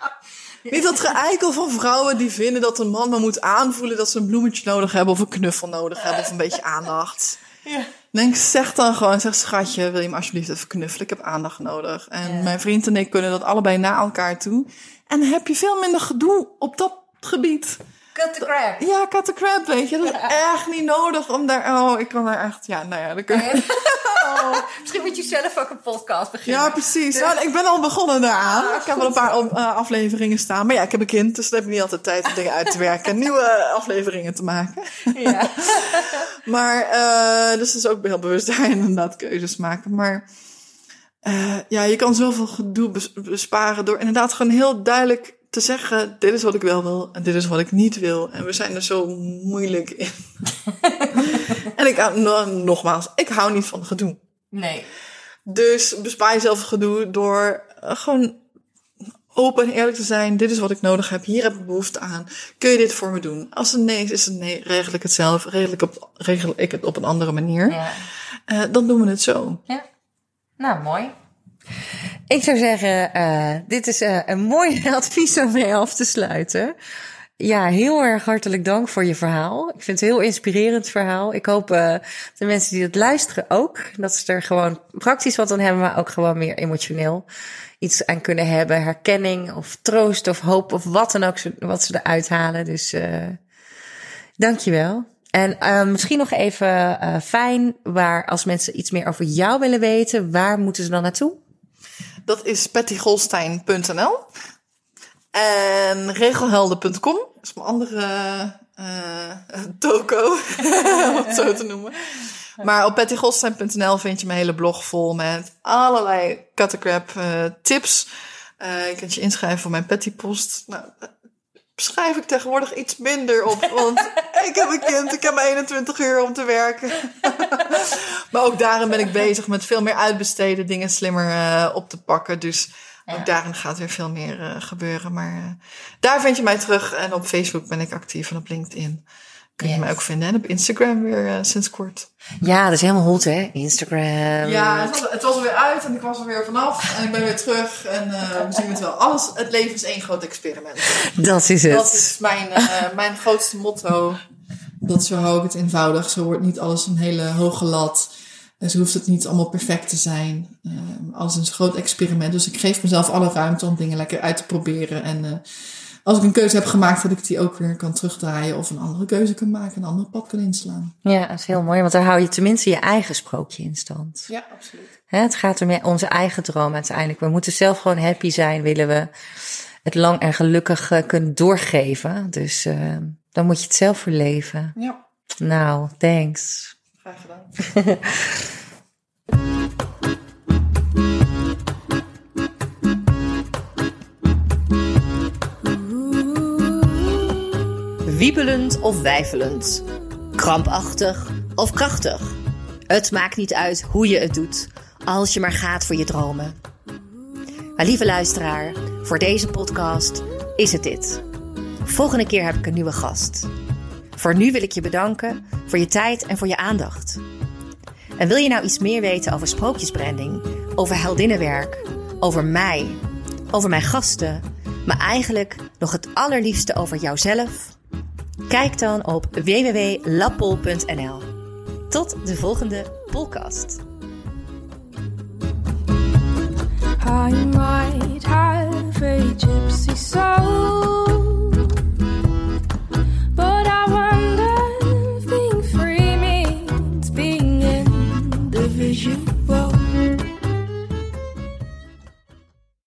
Niet dat geëikel van vrouwen die vinden dat een man maar moet aanvoelen dat ze een bloemetje nodig hebben of een knuffel nodig hebben of een beetje aandacht. Denk, zeg dan gewoon, zeg schatje, wil je me alsjeblieft even knuffelen? Ik heb aandacht nodig. En Ja. mijn vriend en ik kunnen dat allebei naar elkaar toe. En heb je veel minder gedoe op dat gebied. Cut the crap. Ja, cut the crap, weet je. Dat is echt niet nodig om daar... Oh, ik kan daar echt... Ja, nou ja, dan kun je... Misschien moet je zelf ook een podcast beginnen. Ja, precies. Nou, ik ben al begonnen daaraan. ik heb wel een paar eh, afleveringen staan. Maar ja, ik heb een kind, dus dan heb ik niet altijd tijd om dingen uit te werken. en Nieuwe afleveringen te maken. Ja. Maar, eh dus is ook heel bewust daar inderdaad keuzes maken. Maar eh, ja, je kan zoveel gedoe bes- besparen door inderdaad gewoon heel duidelijk te zeggen: dit is wat ik wel wil en dit is wat ik niet wil. En we zijn er zo moeilijk in. en ik hou, no- nogmaals, ik hou niet van gedoe. Nee. Dus bespaar jezelf gedoe door eh, gewoon open en eerlijk te zijn. Dit is wat ik nodig heb. Hier heb ik behoefte aan. Kun je dit voor me doen? Als het nee is, is het nee. Regel ik het zelf. Regel ik, op, regel ik het op een andere manier. Ja. Eh, dan doen we het zo. Ja. Nou, mooi. Ik zou zeggen, eh, dit is eh, een mooi advies om mee af te sluiten. Ja, heel erg hartelijk dank voor je verhaal. Ik vind het een heel inspirerend verhaal. Ik hoop eh, de mensen die het luisteren ook, dat ze er gewoon praktisch wat aan hebben, maar ook gewoon meer emotioneel iets aan kunnen hebben. Herkenning of troost of hoop of wat dan ook wat ze eruit halen. Dus eh dankjewel. En misschien nog even fijn, waar als mensen iets meer over jou willen weten, waar moeten ze dan naartoe? Dat is pattygolstein.nl. En regelhelden.com. Is mijn andere eh toko, om het zo te noemen. Maar op pattygolstein.nl vind je mijn hele blog vol met allerlei cuttercrap eh tips. Eh, je kunt je inschrijven voor mijn Pattypost. Nou, schrijf ik tegenwoordig iets minder op, want ik heb een kind, ik heb maar 21 uur om te werken. maar ook daarin ben ik bezig met veel meer uitbesteden, dingen slimmer eh, op te pakken. Dus ook daarin gaat weer veel meer eh, gebeuren. Maar eh, daar vind je mij terug. En op Facebook ben ik actief en op LinkedIn kun je Yes. mij ook vinden. En op Instagram weer eh, sinds kort. Ja, dat is helemaal hot, hè? Instagram. Ja, het was, het was er weer uit en ik was er weer vanaf. En ik ben weer terug. En eh, we zien het wel. Alles, het leven is één groot experiment. dat is het. Dat is mijn, eh, mijn grootste motto. Dat zo hou ik het eenvoudig. Zo wordt niet alles een hele hoge lat. En zo hoeft het niet allemaal perfect te zijn. Eh, alles is een groot experiment. Dus ik geef mezelf alle ruimte om dingen lekker uit te proberen. En eh, als ik een keuze heb gemaakt, dat ik die ook weer kan terugdraaien. Of een andere keuze kan maken. Een ander pad kan inslaan. Ja, dat is heel mooi, want dan hou je tenminste je eigen sprookje in stand. Ja, absoluut. Hè, het gaat om onze eigen droom uiteindelijk. We moeten zelf gewoon happy zijn, willen we het lang en gelukkig eh, kunnen doorgeven. Dus eh, dan moet je het zelf verleven. Ja, Nou, thanks. graag gedaan. Wiebelend of weifelend. Krampachtig of krachtig. Het maakt niet uit hoe je het doet, als je maar gaat voor je dromen. Maar lieve luisteraar, voor deze podcast is het dit. Volgende keer heb ik een nieuwe gast. Voor nu wil ik je bedanken voor je tijd en voor je aandacht. En wil je nou iets meer weten over sprookjesbranding, over heldinnenwerk, over mij, over mijn gasten, maar eigenlijk nog het allerliefste over jouzelf? Kijk dan op www.lappol.nl. Tot de volgende podcast.